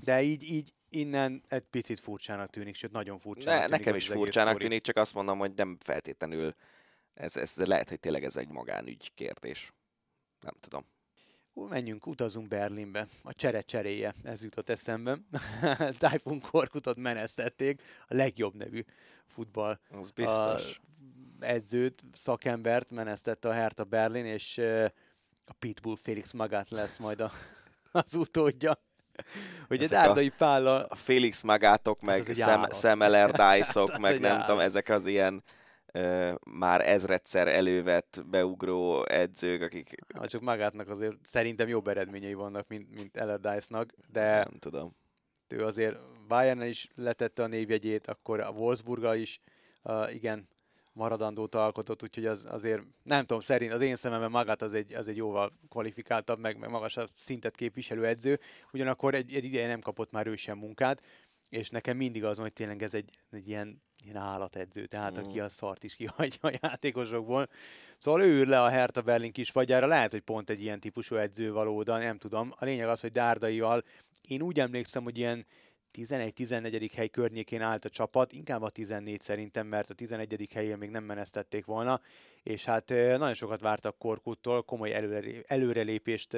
de így, így innen egy picit furcsának tűnik, sőt nagyon furcsának Ne, tűnik nekem is furcsának tűnik, csak azt mondom, hogy nem feltétlenül, ez, ez de lehet, hogy tényleg ez egy magánügy kérdés. Nem tudom. Ú, menjünk, utazunk Berlinbe. A csere cseréje, ez jutott eszembe. Typhoon Korkutot menesztették, a legjobb nevű futball Az biztos. a edzőt, szakembert menesztette a Hertha Berlin, és ö, a Pitbull Félix Magát lesz majd a, az utódja. Ugye Ezek a- Dárdai Pállal A Felix Magátok, meg az egy Sam. Sam Allardyce-ok, meg egy nem tudom, ezek az ilyen már ezredszer elővett beugró edzők, akik... Ha csak magátnak azért szerintem jobb eredményei vannak, mint, mint Allardyce-nak, de... Nem tudom. Ő azért bayern is letette a névjegyét, akkor a Wolfsburg is, uh, igen, maradandót alkotott, úgyhogy az, azért nem tudom, szerint az én szememben magát az egy, az egy jóval kvalifikáltabb, meg, meg magasabb szintet képviselő edző, ugyanakkor egy, egy ideje nem kapott már ő sem munkát, és nekem mindig az, hogy tényleg ez egy, egy ilyen, ilyen állatedző, tehát mm. aki a szart is kihagyja a játékosokból. Szóval ő ül le a Hertha Berlin kis fagyára, lehet, hogy pont egy ilyen típusú edző valóda, nem tudom. A lényeg az, hogy Dárdaival én úgy emlékszem, hogy ilyen 11-14. hely környékén állt a csapat, inkább a 14 szerintem, mert a 11. helyén még nem menesztették volna, és hát nagyon sokat vártak Korkuttól, komoly előrelépést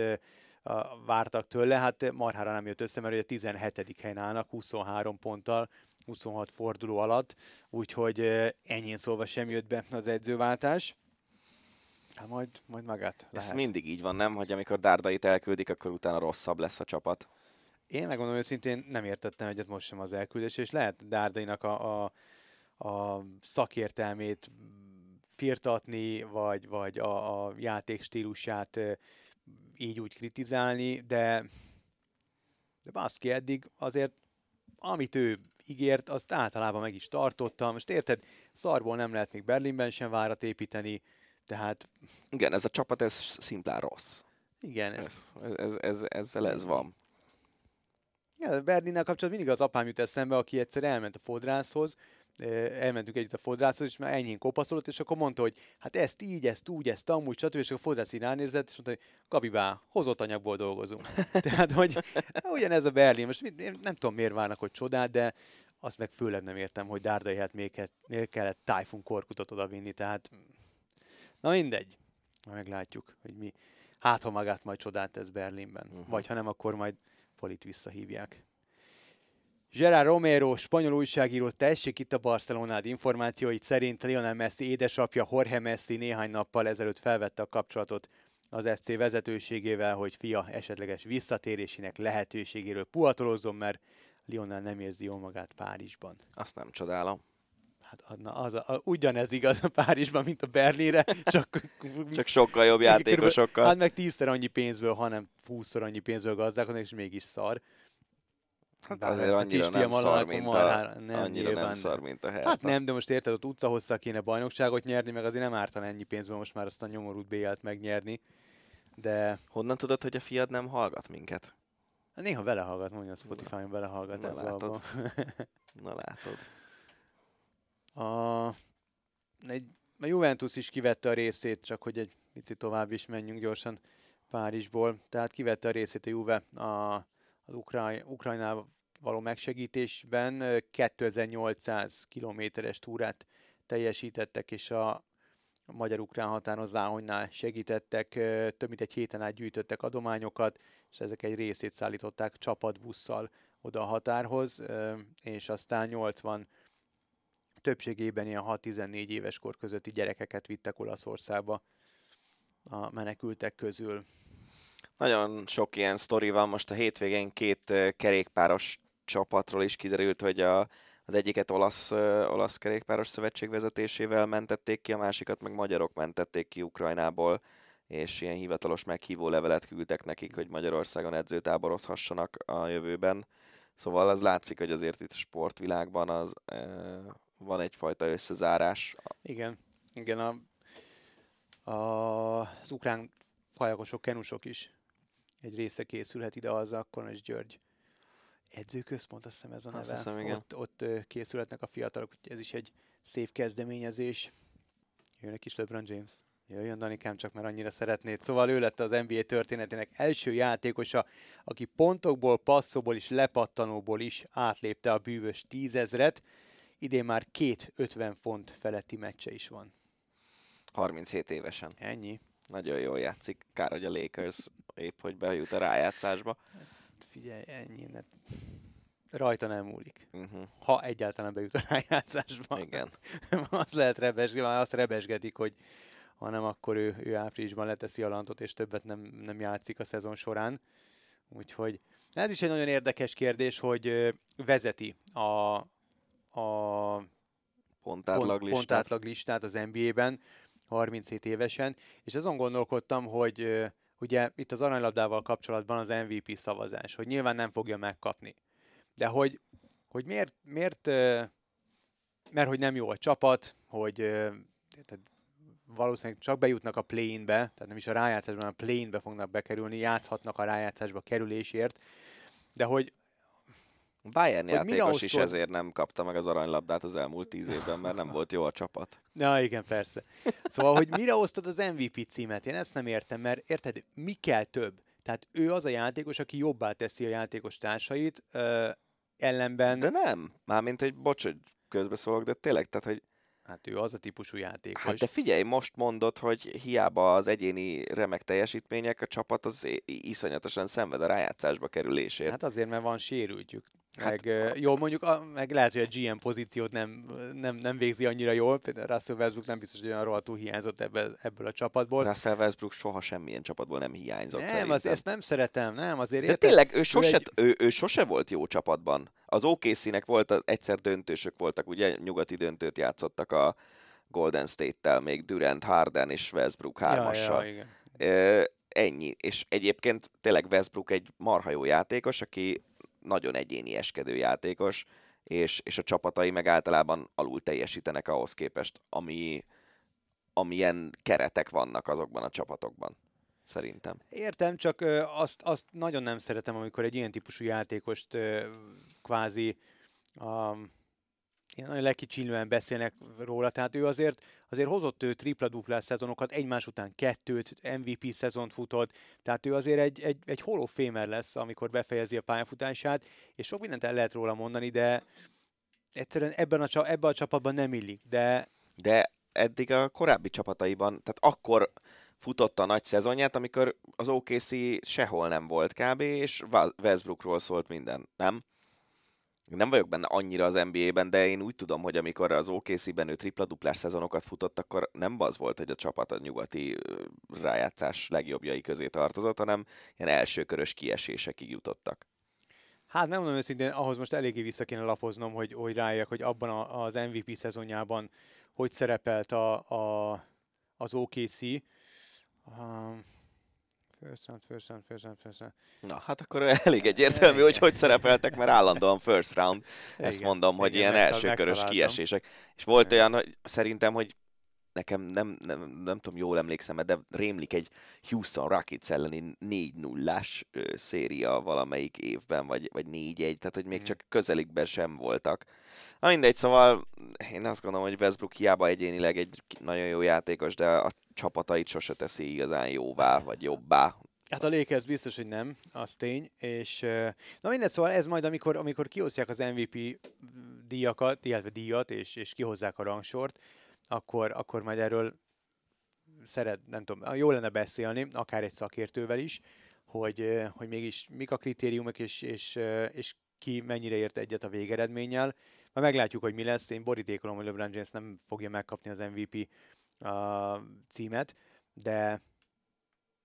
vártak tőle, hát marhára nem jött össze, mert a 17. helyen állnak 23 ponttal, 26 forduló alatt, úgyhogy ennyi szólva sem jött be az edzőváltás. Hát majd, majd magát lehet. Ez mindig így van, nem? Hogy amikor Dárdait elküldik, akkor utána rosszabb lesz a csapat. Én megmondom őszintén, nem értettem egyet most sem az elküldés, és lehet Dárdainak a, a, a szakértelmét firtatni, vagy, vagy a, a játék stílusát így úgy kritizálni, de, de baszki eddig azért, amit ő ígért, azt általában meg is tartotta. Most érted, szarból nem lehet még Berlinben sem várat építeni, tehát... Igen, ez a csapat, ez szimplán rossz. Igen. Ez, ez, ez, ez, ezzel ez van. Ja, Berlinnel kapcsolatban mindig az apám jut eszembe, aki egyszer elment a fodrászhoz, elmentünk együtt a fodrászhoz, és már enyhén kopaszolott, és akkor mondta, hogy hát ezt így, ezt úgy, ezt amúgy, stb. És a fodrász így ránézett, és mondta, hogy Gabibá, hozott anyagból dolgozunk. Tehát, hogy ugyanez a Berlin, most én nem tudom, miért várnak, hogy csodát, de azt meg főleg nem értem, hogy Dárdai hát miért, kellett Typhoon korkutot odavinni, tehát na mindegy, meglátjuk, hogy mi. Hát, ha magát majd csodát tesz Berlinben. Uh-huh. Vagy ha nem, akkor majd Folit visszahívják. Gerard Romero, spanyol újságíró, tessék itt a Barcelonád információit szerint Lionel Messi édesapja Jorge Messi néhány nappal ezelőtt felvette a kapcsolatot az FC vezetőségével, hogy fia esetleges visszatérésének lehetőségéről puhatolozzon, mert Lionel nem érzi jól magát Párizsban. Azt nem csodálom. Hát na, az a, a, ugyanez igaz a Párizsban, mint a Berlinre, csak, csak sokkal jobb játékosokkal. Hát meg tízszer annyi pénzből, hanem húszszor annyi pénzből gazdálkodnak, és mégis szar. Hát Bár azért annyira nem szar, mint a, nem, annyira nyilván, nem szar, mint a Hertha. Hát nem, de most érted, ott utca hosszá kéne bajnokságot nyerni, meg azért nem ártan ennyi pénzből most már azt a nyomorút BL-t megnyerni. De... Honnan tudod, hogy a fiad nem hallgat minket? Néha vele hallgat, mondja a Spotify-on vele hallgat. Na látod. Na látod. A, egy, a Juventus is kivette a részét, csak hogy egy picit tovább is menjünk gyorsan Párizsból. Tehát kivette a részét a Juve a, az Ukraj, Ukrajnával való megsegítésben. 2800 kilométeres túrát teljesítettek, és a magyar-ukrán határon Záhonynál segítettek, több mint egy héten át gyűjtöttek adományokat, és ezek egy részét szállították csapatbusszal oda a határhoz, és aztán 80 többségében ilyen 6-14 éves kor közötti gyerekeket vittek Olaszországba a menekültek közül. Nagyon sok ilyen sztori van, most a hétvégén két kerékpáros csapatról is kiderült, hogy a, az egyiket olasz, olasz kerékpáros szövetség vezetésével mentették ki, a másikat meg magyarok mentették ki Ukrajnából, és ilyen hivatalos meghívó levelet küldtek nekik, hogy Magyarországon edzőtáborozhassanak a jövőben. Szóval az látszik, hogy azért itt a sportvilágban az van egyfajta összezárás. Igen, igen, a, a, az ukrán fajakosok, kenusok is egy része készülhet ide az akkor és György edzőközpont, azt hiszem ez a neve. Azt hiszem, igen. Ott, ott készülhetnek a fiatalok, ez is egy szép kezdeményezés. Jönnek is LeBron James. Jöjjön Danikám, csak mert annyira szeretnéd. Szóval ő lett az NBA történetének első játékosa, aki pontokból, passzóból és lepattanóból is átlépte a bűvös tízezret idén már két 50 font feletti meccse is van. 37 évesen. Ennyi. Nagyon jól játszik. Kár, hogy a Lakers épp, hogy bejut a rájátszásba. Hát figyelj, ennyi. Ne... Rajta nem múlik. Uh-huh. Ha egyáltalán bejut a rájátszásba. Igen. azt lehet rebesgetni, azt rebesgetik, hogy ha nem, akkor ő, ő áprilisban leteszi a lantot, és többet nem, nem játszik a szezon során. Úgyhogy ez is egy nagyon érdekes kérdés, hogy vezeti a, a pontátlag pont, listát. pontátlag listát az NBA-ben, 37 évesen, és azon gondolkodtam, hogy ugye itt az aranylabdával kapcsolatban az MVP szavazás, hogy nyilván nem fogja megkapni. De hogy, hogy miért, miért mert hogy nem jó a csapat, hogy tehát valószínűleg csak bejutnak a play-inbe, tehát nem is a rájátszásban, a play-inbe fognak bekerülni, játszhatnak a rájátszásba kerülésért, de hogy Bayern Hogy játékos is ezért nem kapta meg az aranylabdát az elmúlt tíz évben, mert nem volt jó a csapat. Na igen, persze. Szóval, hogy mire osztod az MVP címet? Én ezt nem értem, mert érted, mi kell több? Tehát ő az a játékos, aki jobbá teszi a játékos társait, ö, ellenben, De nem. Mármint, hogy bocs, hogy közbeszólok, de tényleg, tehát, hogy hát ő az a típusú játékos. Hát de figyelj, most mondod, hogy hiába az egyéni remek teljesítmények, a csapat az iszonyatosan szenved a rájátszásba kerülésért. Hát azért, mert van sérültjük. Hát- Meg, jó, mondjuk a, meg lehet, hogy a GM pozíciót nem, nem, nem végzi annyira jól, például Russell Westbrook nem biztos, hogy olyan rohadtul hiányzott ebből, ebből a csapatból. Russell Westbrook soha semmilyen csapatból nem hiányzott nem, szerintem. az, ezt nem szeretem, nem, azért De érted? tényleg, ő sose, egy- ő, ő sose volt jó csapatban. Az OKC-nek volt, az- egyszer döntősök voltak, ugye nyugati döntőt játszottak a Golden State-tel, még Durant, Harden és Westbrook hármassal. Ja, ja, igen. Ö, ennyi. És egyébként tényleg Westbrook egy marha jó játékos, aki nagyon egyéni eskedő játékos, és, és a csapatai meg általában alul teljesítenek ahhoz képest, ami, amilyen keretek vannak azokban a csapatokban. Szerintem. Értem, csak azt, azt nagyon nem szeretem, amikor egy ilyen típusú játékost ö, kvázi um, ilyen nagyon lekicsinlően beszélnek róla, tehát ő azért, azért hozott ő tripla-duplás szezonokat, egymás után kettőt, MVP szezont futott, tehát ő azért egy, egy, egy Hall of Famer lesz, amikor befejezi a pályafutását, és sok mindent el lehet róla mondani, de egyszerűen ebben a, ebben a csapatban nem illik, de De eddig a korábbi csapataiban, tehát akkor futotta a nagy szezonját, amikor az OKC sehol nem volt kb. és Westbrookról szólt minden, nem? Nem vagyok benne annyira az NBA-ben, de én úgy tudom, hogy amikor az OKC-ben ő tripla-duplás szezonokat futott, akkor nem az volt, hogy a csapat a nyugati rájátszás legjobbjai közé tartozott, hanem ilyen elsőkörös kiesésekig jutottak. Hát nem mondom őszintén, ahhoz most eléggé vissza kéne lapoznom, hogy, hogy rájak, hogy abban a, az MVP szezonjában hogy szerepelt a, a, az OKC. Um, first round, first round, first round, first round. Na, hát akkor elég egyértelmű, hogy hogy szerepeltek, mert állandóan first round. Ezt Igen, mondom, hogy igen, ilyen elsőkörös kiesések. És volt Igen. olyan, hogy szerintem, hogy nekem nem, nem, nem tudom, jól emlékszem, de rémlik egy Houston Rockets elleni 4 0 széria valamelyik évben, vagy, vagy 4-1, tehát hogy még Mhm. csak közelikben sem voltak. Na mindegy, szóval én azt gondolom, hogy Westbrook hiába egyénileg egy nagyon jó játékos, de a csapatait sose teszi igazán jóvá, vagy jobbá. Hát a Lakers biztos, hogy nem, az tény, és na mindegy, szóval ez majd, amikor, amikor kiosztják az MVP díjakat, illetve díjat, és, és kihozzák a rangsort, akkor, akkor majd erről szeret, nem tudom, jó lenne beszélni, akár egy szakértővel is, hogy, hogy mégis mik a kritériumok, és, és, és ki mennyire ért egyet a végeredménnyel. Majd meglátjuk, hogy mi lesz. Én borítékolom, hogy LeBron James nem fogja megkapni az MVP uh, címet, de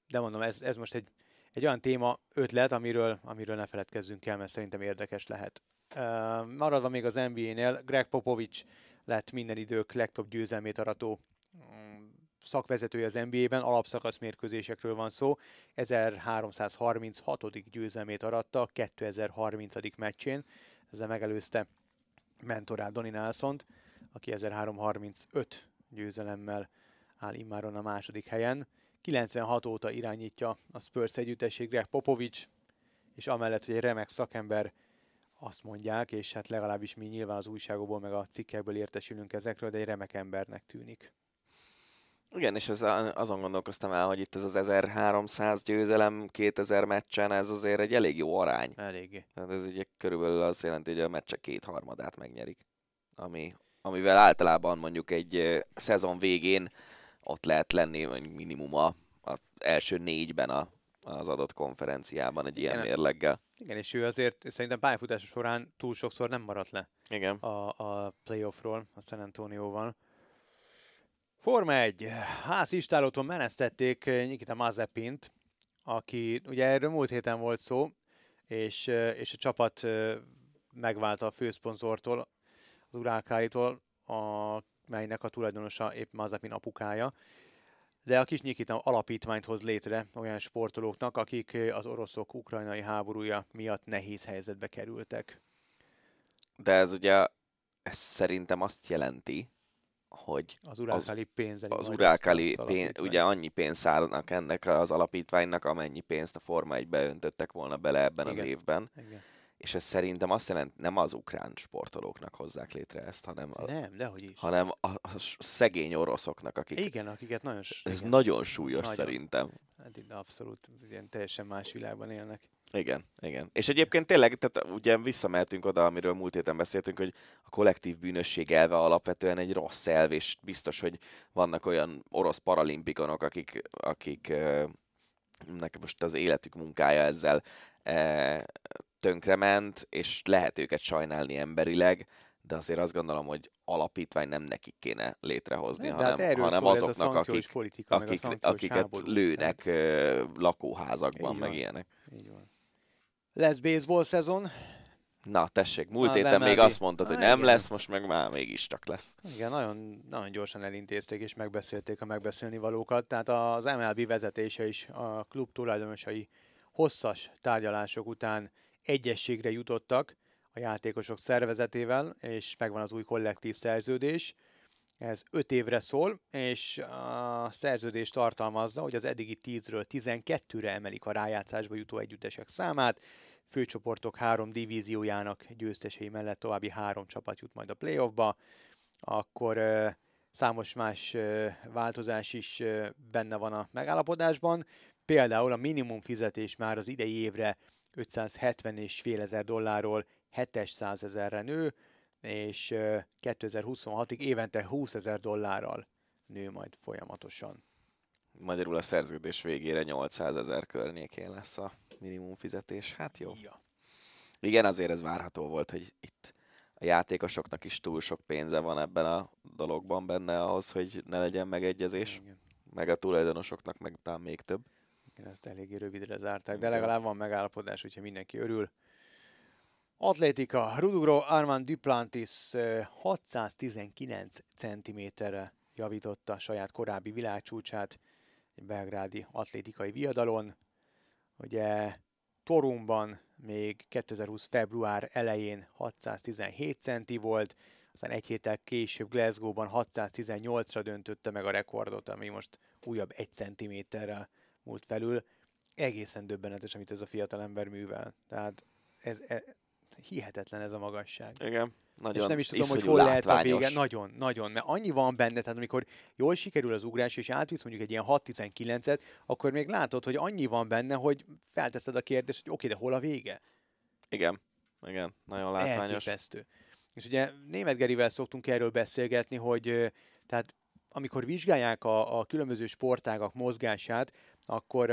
de mondom, ez, ez most egy, egy olyan téma, ötlet, amiről, amiről ne feledkezzünk el, mert szerintem érdekes lehet. Maradva még az NBA-nél, Greg Popovich lett minden idők legtöbb győzelmét arató mm, szakvezetője az NBA-ben, alapszakasz mérkőzésekről van szó. 1336. győzelmét aratta 2030. meccsén, ezzel megelőzte mentorát Donny Nelson-t, aki 1335 győzelemmel áll immáron a második helyen. 96 óta irányítja a Spurs együttesség Greg Popovich, és amellett, hogy egy remek szakember, azt mondják, és hát legalábbis mi nyilván az újságokból, meg a cikkekből értesülünk ezekről, de egy remek embernek tűnik. Igen, és ez, azon gondolkoztam el, hogy itt ez az 1300 győzelem 2000 meccsen, ez azért egy elég jó arány. Eléggé. Tehát ez ugye körülbelül azt jelenti, hogy a meccsek kétharmadát megnyerik. Ami, amivel általában mondjuk egy szezon végén ott lehet lenni minimum a, a első négyben a, az adott konferenciában egy ilyen Igen. mérleggel. Igen, és ő azért szerintem pályafutása során túl sokszor nem maradt le Igen. a, a playoffról, a San Antonioval. Forma 1. Ház istálótól menesztették Nikita Mazepint, aki, ugye erről múlt héten volt szó, és, és a csapat megválta a főszponzortól, az Urákáritól, a, melynek a tulajdonosa épp Mazepin apukája. De a kis Nikita alapítványt hoz létre olyan sportolóknak, akik az oroszok ukrajnai háborúja miatt nehéz helyzetbe kerültek. De ez ugye, ez szerintem azt jelenti, hogy az urákali pénzzel. Az urákali pénz, ugye annyi pénz szállnak ennek az alapítványnak, amennyi pénzt a Forma 1 öntöttek volna bele ebben Igen. az évben. Igen. És ez szerintem azt jelent, nem az ukrán sportolóknak hozzák létre ezt, hanem a, nem, dehogy is. hanem a, a szegény oroszoknak, akik... Igen, akiket nagyon... Ez igen. nagyon súlyos nagyon. szerintem. Hát abszolút, ilyen teljesen más világban élnek. Igen, igen. És egyébként tényleg, tehát ugye visszamehetünk oda, amiről múlt héten beszéltünk, hogy a kollektív bűnösség elve alapvetően egy rossz elv, és biztos, hogy vannak olyan orosz paralimpikonok, akik, akik nekem most az életük munkája ezzel tönkrement, és lehet őket sajnálni emberileg, de azért azt gondolom, hogy alapítvány nem nekik kéne létrehozni, nem, hanem, hát hanem azoknak, akik, politika, akik, akiket háború. lőnek tehát... lakóházakban, Így meg van. ilyenek. Így van. Lesz baseball szezon. Na, tessék, múlt héten még azt mondtad, hogy nem igen. lesz, most meg már mégis csak lesz. Igen, nagyon, nagyon gyorsan elintézték és megbeszélték a megbeszélni valókat. Tehát az MLB vezetése is a klub tulajdonosai hosszas tárgyalások után egyességre jutottak a játékosok szervezetével, és megvan az új kollektív szerződés. Ez 5 évre szól, és a szerződés tartalmazza, hogy az eddigi 10-ről 12-re emelik a rájátszásba jutó együttesek számát, főcsoportok három divíziójának győztesei mellett további három csapat jut majd a playoffba, akkor uh, számos más uh, változás is uh, benne van a megállapodásban. Például a minimum fizetés már az idei évre 570 és fél ezer dollárról 700 ezerre nő, és 2026-ig évente 20 ezer dollárral nő majd folyamatosan. Magyarul a szerződés végére 800 ezer környékén lesz a minimum fizetés. Hát jó. Ja. Igen, azért ez várható volt, hogy itt a játékosoknak is túl sok pénze van ebben a dologban benne ahhoz, hogy ne legyen megegyezés. Igen. Meg a tulajdonosoknak meg talán még több. Igen, ezt eléggé rövidre zárták, de legalább van megállapodás, úgyhogy mindenki örül. Atlétika, Rudugro Armand Duplantis 619 cm-re javította saját korábbi világcsúcsát egy belgrádi atlétikai viadalon. Ugye Torumban még 2020. február elején 617 centi volt, aztán egy héttel később Glasgow-ban 618-ra döntötte meg a rekordot, ami most újabb egy centiméterrel múlt felül. Egészen döbbenetes, amit ez a fiatal ember művel. Tehát ez, ez hihetetlen ez a magasság. Igen. Nagyon és nem is tudom, hogy hol látványos. lehet a vége. Nagyon, nagyon. Mert annyi van benne, tehát amikor jól sikerül az ugrás, és átvisz mondjuk egy ilyen 6-19-et, akkor még látod, hogy annyi van benne, hogy felteszed a kérdést, hogy oké, de hol a vége? Igen. Igen, nagyon látványos. Elképesztő. És ugye német Gerivel szoktunk erről beszélgetni, hogy tehát amikor vizsgálják a, a különböző sportágak mozgását, akkor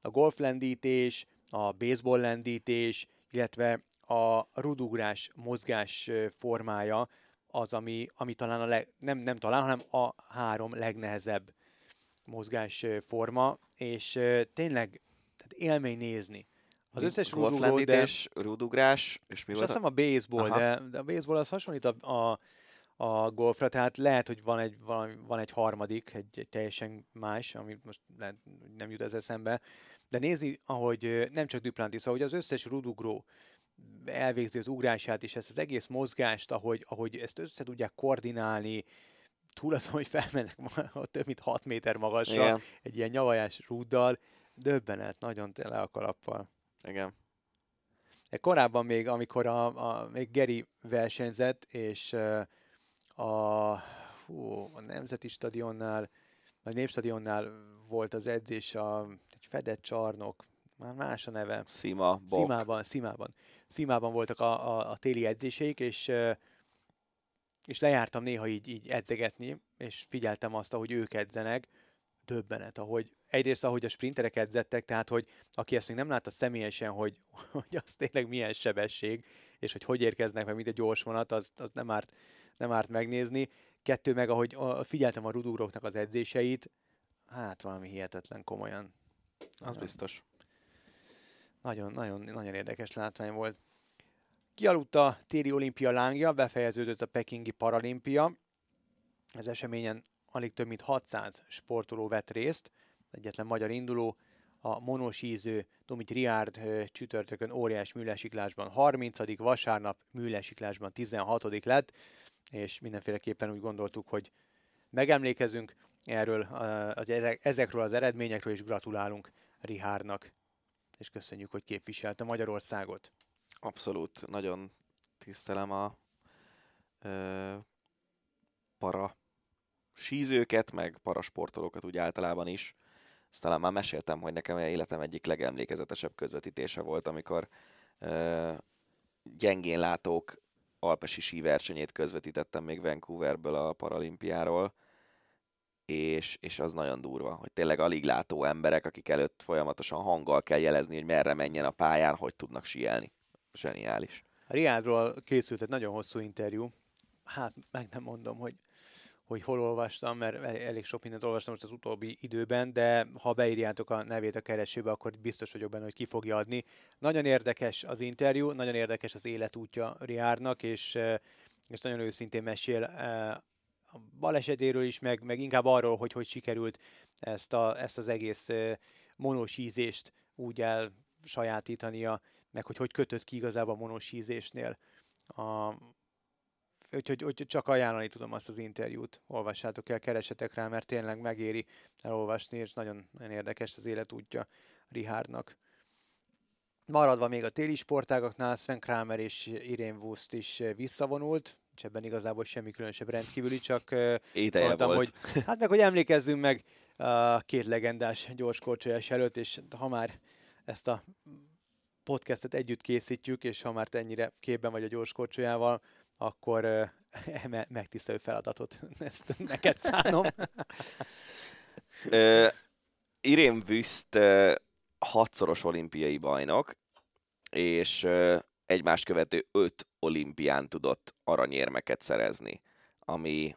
a golflendítés, a baseball lendítés, illetve a rudugrás mozgás formája az, ami, ami talán a leg, nem, nem talán, hanem a három legnehezebb mozgás forma, és tényleg tehát élmény nézni. Az összes rudugró, de... rudugrás, és mi és volt? Azt hiszem a baseball, de, de a baseball az hasonlít a, a, a golfra, tehát lehet, hogy van egy, van, van egy harmadik, egy, egy teljesen más, ami most lehet, nem jut ez eszembe, de nézni, ahogy nem csak Duplantis, ahogy az összes rudugró elvégzi az ugrását, és ezt az egész mozgást, ahogy, ahogy ezt össze tudják koordinálni, túl azon, hogy felmennek több mint 6 méter magasra, Igen. egy ilyen nyavajás rúddal, döbbenet, nagyon tele a kalappal. Igen. De korábban még, amikor a, a, még Geri versenyzett, és a, fú, a Nemzeti Stadionnál, vagy Népstadionnál volt az edzés, a, egy fedett csarnok, már más a neve. Szima, Bok. Szimában, Szimában. Szimában voltak a, a, a téli edzéseik, és, és lejártam néha így, így edzegetni, és figyeltem azt, ahogy ők edzenek, döbbenet, ahogy egyrészt, ahogy a sprinterek edzettek, tehát, hogy aki ezt még nem látta személyesen, hogy, hogy az tényleg milyen sebesség, és hogy hogy érkeznek meg, mint egy gyors vonat, az, az nem, árt, nem árt megnézni. Kettő meg, ahogy figyeltem a rudúroknak az edzéseit, hát valami hihetetlen komolyan. Az biztos. Nagyon, nagyon, nagyon érdekes látvány volt. Kialudt a téli olimpia lángja, befejeződött a pekingi paralimpia, Az eseményen alig több mint 600 sportoló vett részt, egyetlen magyar induló, a monosíző Domit Riard csütörtökön óriás műlesiklásban 30 vasárnap műlesiklásban 16 lett, és mindenféleképpen úgy gondoltuk, hogy megemlékezünk erről, ezekről az eredményekről, és gratulálunk Rihárnak, és köszönjük, hogy képviselte Magyarországot. Abszolút, nagyon tisztelem a ö, para sízőket, meg parasportolókat úgy általában is. Ezt talán már meséltem, hogy nekem életem egyik legemlékezetesebb közvetítése volt, amikor ö, gyengén látók alpesi síversenyét közvetítettem még Vancouverből a paralimpiáról, és, és az nagyon durva, hogy tényleg alig látó emberek, akik előtt folyamatosan hanggal kell jelezni, hogy merre menjen a pályán, hogy tudnak sielni. Zseniális. Riádról készült egy nagyon hosszú interjú. Hát meg nem mondom, hogy hogy hol olvastam, mert elég sok mindent olvastam most az utóbbi időben, de ha beírjátok a nevét a keresőbe, akkor biztos vagyok benne, hogy ki fogja adni. Nagyon érdekes az interjú, nagyon érdekes az életútja Riárnak, és, és nagyon őszintén mesél a balesetéről is, meg, meg inkább arról, hogy hogy sikerült ezt, a, ezt az egész monosízést úgy elsajátítania, meg hogy hogy kötött ki igazából a monosízésnél. A, úgyhogy, úgyhogy csak ajánlani tudom azt az interjút. Olvassátok el, keresetek rá, mert tényleg megéri elolvasni, és nagyon, nagyon érdekes az életútja Richardnak. Maradva még a téli sportágaknál, Sven Kramer és Irene Wust is visszavonult, és ebben igazából semmi különösebb rendkívüli, csak Édeje mondtam, volt. hogy hát meg, hogy emlékezzünk meg a két legendás gyors előtt, és ha már ezt a podcastet együtt készítjük, és ha már te ennyire képben vagy a gyors akkor uh, megtisztelő feladatot ezt neked szánom. Irén Wüst uh, hatszoros olimpiai bajnok, és uh, egymást követő öt olimpián tudott aranyérmeket szerezni, ami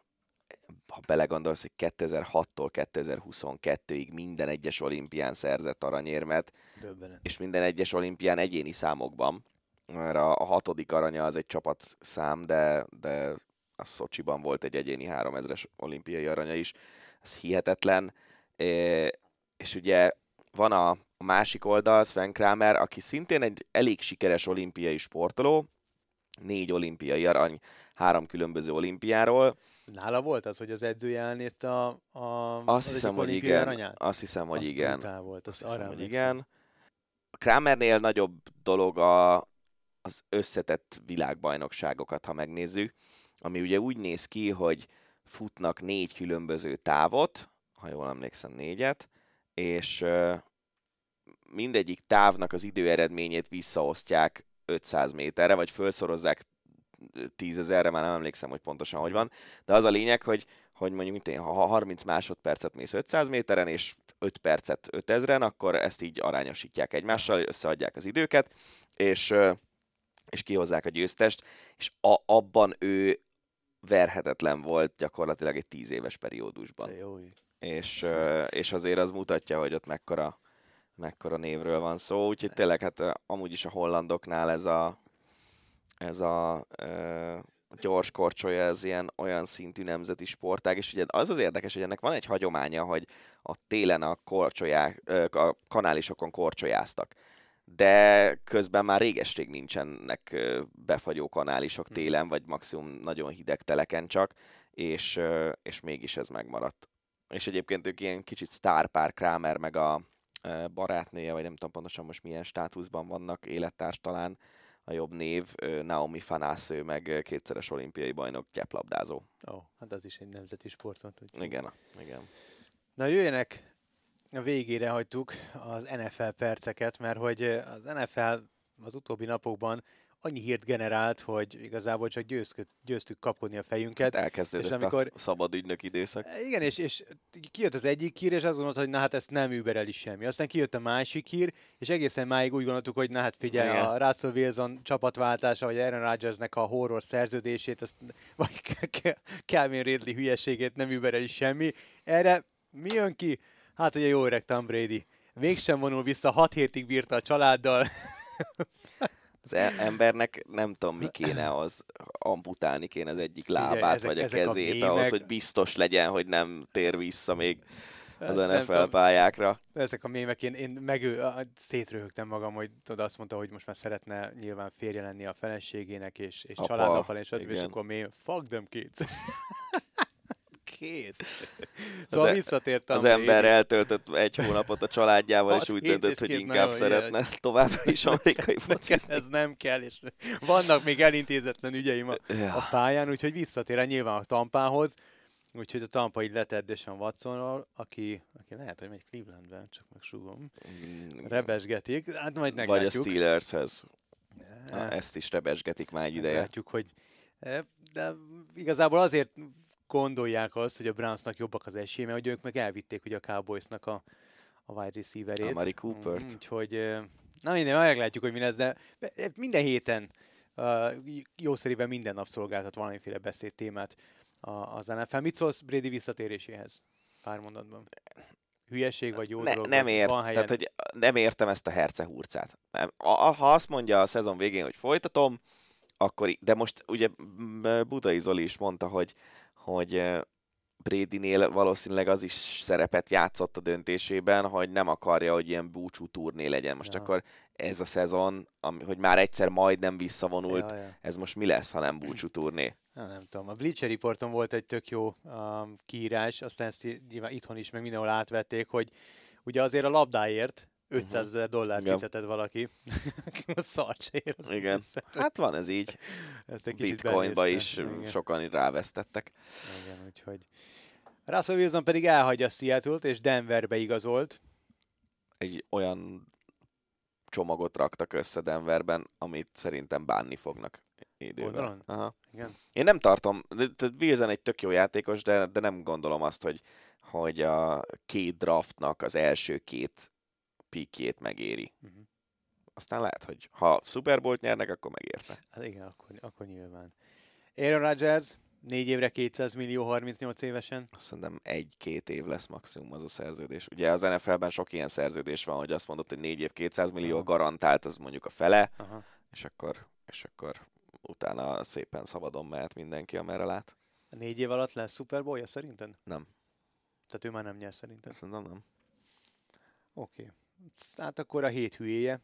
ha belegondolsz, hogy 2006-tól 2022-ig minden egyes olimpián szerzett aranyérmet, Döbbenet. és minden egyes olimpián egyéni számokban mert a, a hatodik aranya az egy csapat szám, de, de a Szocsiban volt egy egyéni 3000-es olimpiai aranya is, ez hihetetlen, és ugye van a, másik oldal, Sven Kramer, aki szintén egy elég sikeres olimpiai sportoló, négy olimpiai arany, három különböző olimpiáról. Nála volt az, hogy az edzője elnézte a, a azt az hiszem, hogy igen. Aranyát? Azt hiszem, hogy azt igen. Volt, azt, azt hiszem, hogy igen. A Kramernél nagyobb dolog a, az összetett világbajnokságokat, ha megnézzük, ami ugye úgy néz ki, hogy futnak négy különböző távot, ha jól emlékszem négyet, és mindegyik távnak az időeredményét visszaosztják 500 méterre, vagy felszorozzák 10 ezerre, már nem emlékszem, hogy pontosan hogy van, de az a lényeg, hogy, hogy mondjuk én, ha 30 másodpercet mész 500 méteren, és 5 percet 5000-en, akkor ezt így arányosítják egymással, összeadják az időket, és és kihozzák a győztest, és a, abban ő verhetetlen volt gyakorlatilag egy tíz éves periódusban. És, és azért az mutatja, hogy ott mekkora, mekkora névről van szó, úgyhogy tényleg hát amúgy is a hollandoknál ez a, ez a e, gyors korcsolya, ez ilyen olyan szintű nemzeti sportág, és ugye az az érdekes, hogy ennek van egy hagyománya, hogy a télen a korcsolyák, a kanálisokon korcsolyáztak de közben már réges-rég nincsenek befagyó kanálisok hmm. télen, vagy maximum nagyon hideg teleken csak, és, és mégis ez megmaradt. És egyébként ők ilyen kicsit sztárpár Kramer, meg a barátnője, vagy nem tudom pontosan most milyen státuszban vannak, élettárs talán, a jobb név, Naomi Fanásző, meg kétszeres olimpiai bajnok, gyeplabdázó. Ó, oh, hát az is egy nemzeti sport. Úgy igen, igen. Na jöjjenek a végére hagytuk az NFL perceket, mert hogy az NFL az utóbbi napokban annyi hírt generált, hogy igazából csak győztük, győztük kapkodni a fejünket. Hát elkezdődött és amikor, a szabad ügynök időszak. Igen, és, és kijött az egyik hír, és azt gondolta, hogy na hát ezt nem übereli semmi. Aztán kijött a másik hír, és egészen máig úgy gondoltuk, hogy na hát figyelj, Igen. a Russell Wilson csapatváltása, vagy Aaron Rodgersnek a horror szerződését, azt, vagy Calvin Ridley hülyeségét nem übereli semmi. Erre mi jön ki? Hát ugye jó öreg Tom Brady. Mégsem vonul vissza, hat hétig bírta a családdal. Az e- embernek nem tudom, mi kéne az, amputálni kéne az egyik lábát, ezek- vagy a ezek a kezét, mémek- ahhoz, hogy biztos legyen, hogy nem tér vissza még az Hát NFL tudom. pályákra. Ezek a mémek, én, én meg szétröhögtem magam, hogy tudod, azt mondta, hogy most már szeretne nyilván férje lenni a feleségének, és, és Apa, családapa lenni, stb. És akkor mém, fuck them kids. Kész. Szóval e- visszatértem. Az ember eltöltött egy hónapot a családjával, és úgy döntött, és hogy inkább szeretne továbbra is amerikai focizni. ez nem kell, és vannak még elintézetlen ügyeim a, a Ja. pályán, úgyhogy visszatér nyilván a Tampához, úgyhogy a Tampa így letett Deshaun Watsonról, aki, aki lehet, hogy megy Clevelandben, csak megsúgom. Rebesgetik, hát majd Vagy a meglátjuk. Steelershez. Na, ezt is rebesgetik már egy ideje. Meglátjuk, hogy eh, de igazából azért gondolják azt, hogy a Brownsnak jobbak az esélye, mert hogy ők meg elvitték ugye a Cowboysnak a, a wide receiverét. Amari Coopert. Mm, Úgyhogy, na minden, meglátjuk, hogy mi lesz, de minden héten uh, jószerében minden nap szolgáltat valamiféle beszéd témát a, az NFL. Mit szólsz Brady visszatéréséhez? Pár mondatban. Hülyeség vagy jó ne, dolog? nem ért, van helyen? tehát, hogy nem értem ezt a hercehurcát. Nem. A, a, ha azt mondja a szezon végén, hogy folytatom, akkor, de most ugye Budai Zoli is mondta, hogy, hogy Bradynél valószínűleg az is szerepet játszott a döntésében, hogy nem akarja, hogy ilyen búcsú turné legyen. Most Ja. akkor ez a szezon, ami, hogy már egyszer majdnem visszavonult, Ja, ja. ez most mi lesz, ha nem búcsú turné? Na, nem tudom. A Bleacher Reporton volt egy tök jó um, kiírás, aztán ezt nyilván itthon is, meg mindenhol átvették, hogy ugye azért a labdáért 500 ezer dollárt Igen. fizetett valaki. a szart se ér az Igen. egészet. Hát van ez így. Ezt egy Bitcoinba is Igen. sokan rávesztettek. Igen, úgyhogy. Russell Wilson pedig elhagyja Seattle-t, és Denverbe igazolt. egy olyan csomagot raktak össze Denverben, amit szerintem bánni fognak idővel. Aha. Igen. Én nem tartom, Wilson egy tök jó játékos, de, de nem gondolom azt, hogy, hogy a két draftnak az első két pikjét megéri. Uh-huh. Aztán lehet, hogy ha Super Bowl-t nyernek, akkor megérte. Hát igen, akkor, akkor nyilván. Aaron Rodgers, négy évre 200 millió, 38 évesen. Azt Szerintem egy-két év lesz maximum az a szerződés. Ugye az NFL-ben sok ilyen szerződés van, hogy azt mondod, hogy négy év 200 millió Aha. garantált, az mondjuk a fele, Aha. és akkor, és akkor utána szépen szabadon mehet mindenki, amerre lát. A négy év alatt lesz Super Bowl-ja szerinted? Nem. Tehát ő már nem nyer szerinted. Szerintem nem. Oké. Okay. Hát akkor a hét hülyéje.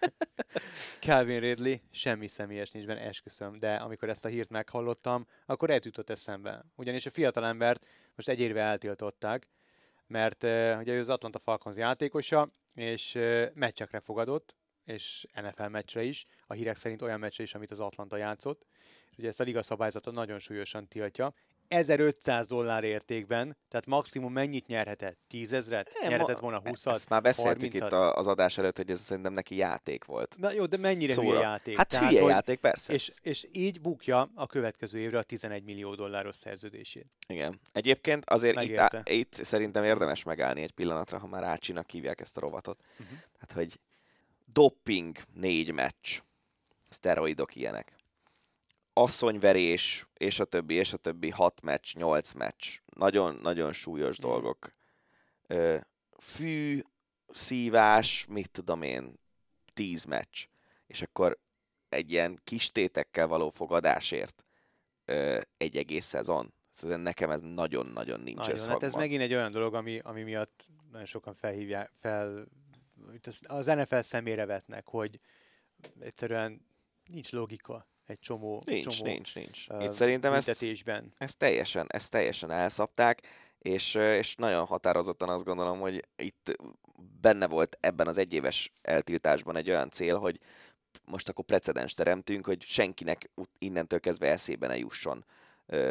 Calvin Ridley, semmi személyes nincs benne, esküszöm, de amikor ezt a hírt meghallottam, akkor ez jutott eszembe. Ugyanis a fiatalembert most egy évre eltiltották, mert uh, ugye ő az Atlanta Falcons játékosa, és uh, meccsekre fogadott, és NFL meccsre is, a hírek szerint olyan meccsre is, amit az Atlanta játszott, és ugye ezt a liga szabályzata nagyon súlyosan tiltja. 1500 dollár értékben, tehát maximum mennyit nyerhetett? 10 ezret? Nem, Nyerhetett volna 20 Ezt már beszéltük 30-at. itt a- az adás előtt, hogy ez szerintem neki játék volt. Na jó, de mennyire Szóra. hülye játék? Hát Tehát, hülye hogy- játék, persze. És, és így bukja a következő évre a 11 millió dolláros szerződését. Igen. Egyébként azért itt, Megérte. á- itt szerintem érdemes megállni egy pillanatra, ha már Ácsinak hívják ezt a rovatot. Uh-huh. Hát, hogy doping négy meccs, szteroidok ilyenek, asszonyverés, és a többi, és a többi, hat meccs, nyolc meccs. Nagyon-nagyon súlyos Mhm. dolgok. Fű, szívás, mit tudom én, tíz meccs. És akkor egy ilyen kis tétekkel való fogadásért egy egész szezon. Szóval nekem ez nagyon-nagyon nincs Nagyon, összhangban. hát ez megint egy olyan dolog, ami, ami miatt nagyon sokan felhívják, fel, az NFL szemére vetnek, hogy egyszerűen nincs logika egy csomó, Nincs, csomó nincs, nincs. ö, Itt szerintem ezt, ezt, teljesen, ezt teljesen elszapták, és, és nagyon határozottan azt gondolom, hogy itt benne volt ebben az egyéves eltiltásban egy olyan cél, hogy most akkor precedens teremtünk, hogy senkinek innentől kezdve eszébe ne jusson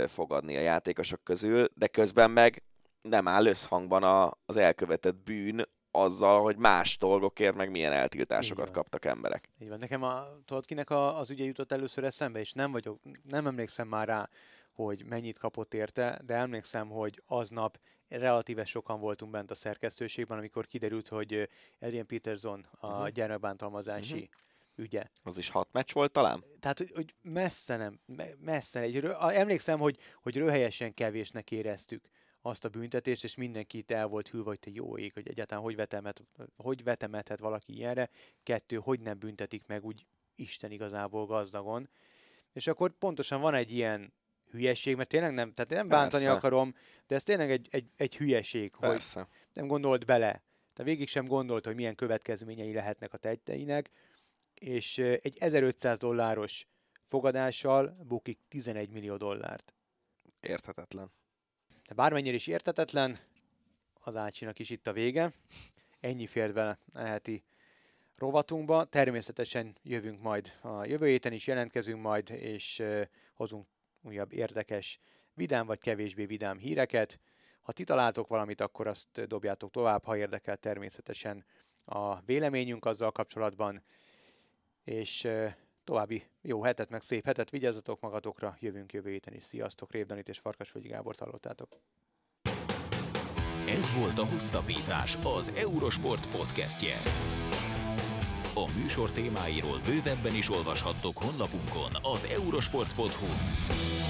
fogadni a játékosok közül, de közben meg nem áll összhangban a, az elkövetett bűn azzal, hogy más dolgokért meg milyen eltiltásokat kaptak emberek. Így van. Nekem a, tudod, kinek a, az ügye jutott először eszembe, és nem vagyok, nem emlékszem már rá, hogy mennyit kapott érte, de emlékszem, hogy aznap relatíve sokan voltunk bent a szerkesztőségben, amikor kiderült, hogy Adrian Peterson a Mhm. gyermekbántalmazási Mhm. ügye. Az is hat meccs volt talán? Tehát, hogy, hogy messze nem, me- messze. Egy, emlékszem, hogy, hogy röhelyesen kevésnek éreztük azt a büntetést, és mindenki itt el volt hűlve, hogy te jó ég, hogy egyáltalán hogy, vetemet, hogy vetemethet valaki ilyenre. Kettő, hogy nem büntetik meg úgy Isten igazából gazdagon. És akkor pontosan van egy ilyen hülyeség, mert tényleg nem, tehát nem bántani Persze. akarom, de ez tényleg egy, egy, egy hülyeség, hogy Persze. nem gondolt bele. De végig sem gondolt, hogy milyen következményei lehetnek a tetteinek, és egy 1500 dolláros fogadással bukik 11 millió dollárt. Érthetetlen. De bármennyire is értetetlen, az Ácsinak is itt a vége. Ennyi fért bele a heti rovatunkba. Természetesen jövünk majd a jövő héten is jelentkezünk majd, és hozunk újabb érdekes, vidám vagy kevésbé vidám híreket. Ha ti találtok valamit, akkor azt dobjátok tovább, ha érdekel természetesen a véleményünk azzal kapcsolatban. És további jó hetet, meg szép hetet, vigyázzatok magatokra, jövünk jövő héten is. Sziasztok, Révdanit és Farkasvölgyi Gábort hallottátok. Ez volt a Hosszabbítás, az Eurosport podcastje. A műsor témáiról bővebben is olvashattok honlapunkon az eurosport.hu.